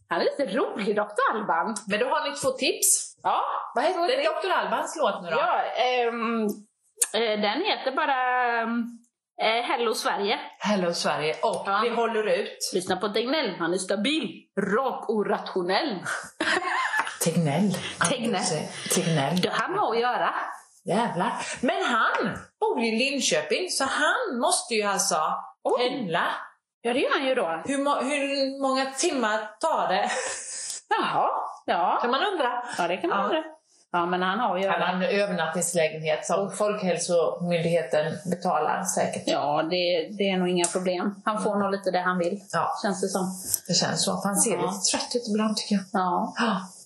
Han är lite rolig, Dr. Alban. Men då har ni två tips. Ja, Vad heter Dr. Albans låt nu då? ja eh, den heter bara eh, Hello Sverige. Hello Sverige och Ja. Vi håller ut. Lyssna på Tegnell, han är stabil, rak och rationell. Tegnell. Tegnell. Tegnell. Det han har att göra. Jävlar. Men han bor i Linköping så han måste ju alltså Oj. pendla. Ja, det gör han ju då. Hur, må- hur många timmar tar det? Jaha, ja. Kan man undra. Ja, det kan man Ja. undra. Ja, men han har att Han har en övernattningslägenhet som Folkhälsomyndigheten betalar säkert. Ja, det, det är nog inga problem. Han får nog lite det han vill, Ja, känns det som. det känns så. Han ser Ja. lite trött ut ibland tycker jag. Ja,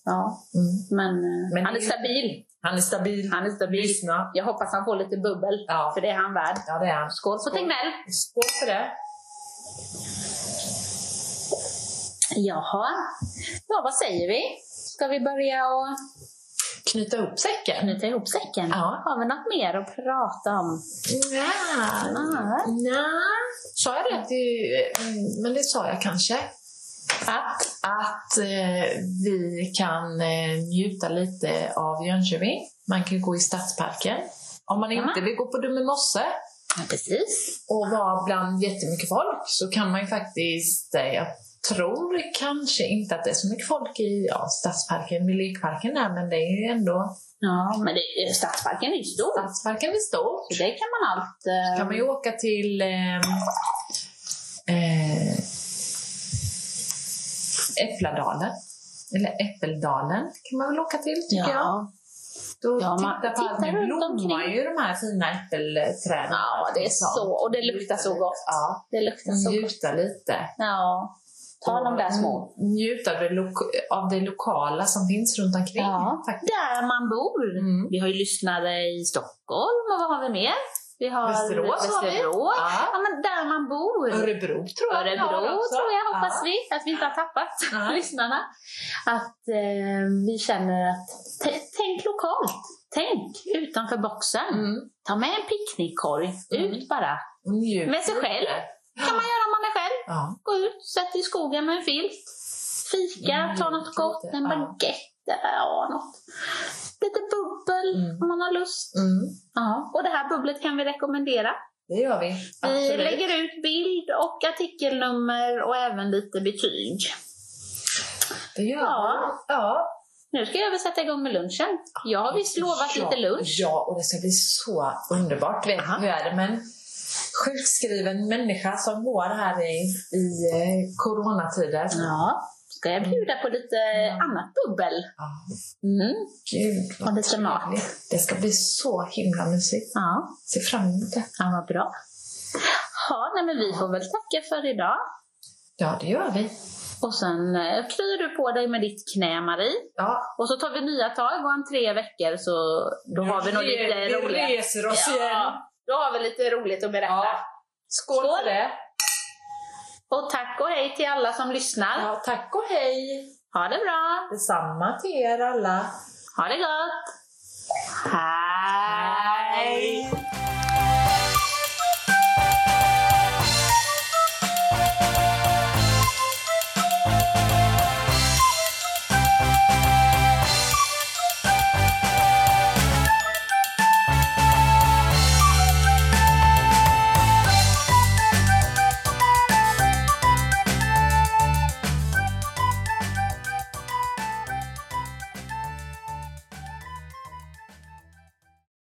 Ja. Mm. Men, eh, Men han är stabil. Han är stabil. Han är stabil. Lyssna. Jag hoppas han får lite bubbel, Ja. för det är han värd. Ja, det är han. Skål Skål. Tegnell! Skål för det. Jaha. Ja, vad säger vi? Ska vi börja och Knyta ihop säcken. knyta ihop säcken? Ja. Har vi något mer att prata om? Ja. Nej. Sa jag rätt? i- mm, Men det sa jag kanske. Att? Att eh, vi kan eh, njuta lite av Jönköping. Man kan gå i Stadsparken. Om man inte vill gå på Dummemosse Ja, precis. och vara bland jättemycket folk så kan man ju faktiskt, eh, tror kanske inte att det är så mycket folk i ja, Stadsparken, lekparken där, men det är ju ändå... Ja, men det, Stadsparken är ju stor. Stadsparken är stor. Så det kan man allt... Eh... kan man ju åka till eh, eh, Äppladalen. Eller Äppeldalen kan man väl åka till, tycker ja. jag. Då Ja, man titta på tittar nu blommar ju de här fina äppelträden. Ja, det är så. Och det luktar så gott. Ja, Det luktar så gott. njuta lite. Ja. Ta de där små. Mm, Njuta av det, av det lokala som finns runt omkring. Ja. faktiskt. Där man bor. Mm. Vi har ju lyssnare i Stockholm och vad har vi mer? Vi har Västerås. Västerås. Ja. Ja, men där man bor. Örebro tror jag Örebro också. tror jag, hoppas Ja. vi, att vi inte har tappat Nej. lyssnarna. Att eh, vi känner att, tänk lokalt. Tänk utanför boxen. Mm. Ta med en picknickkorg, Mm. ut bara. Njut Med sig själv. kan man göra om man. Ja. Gå ut, sätt dig i skogen med en filt. Fika, Mm, ta något gott, lite, en baguette, ja något. Lite bubbel Mm. om man har lust. Mm. Ja. Och det här bubblet kan vi rekommendera. Det gör vi. Vi Absolut. lägger ut bild och artikelnummer och även lite betyg. Det gör Ja. vi. Ja. Nu ska jag väl sätta igång med lunchen. Jag har visst lovat ja. lite lunch. Ja, och det ska bli så underbart. Vet hur är det med sjukskriven människa som går här i, i eh, coronatider? Ja. Ska jag bjuda på lite annat bubbel? Ja, Mm. Gud Och vad lite mat. Det ska bli så himla mysigt. Ja, Se fram emot det. ja vad bra. Ja, nej, men vi får väl tacka för idag. Ja, det gör vi. Och sen eh, kryar du på dig med ditt knä, Marie. Ja, Och så tar vi nya tag och om tre veckor så då har vi nog lite vi roligt. reser oss igen. Då har vi lite roligt att berätta. Ja. Skål, Skål för det! Och tack och hej till alla som lyssnar. Ja, tack och hej! Ha det bra! Detsamma till er alla. Ha det gott! Hej! hej.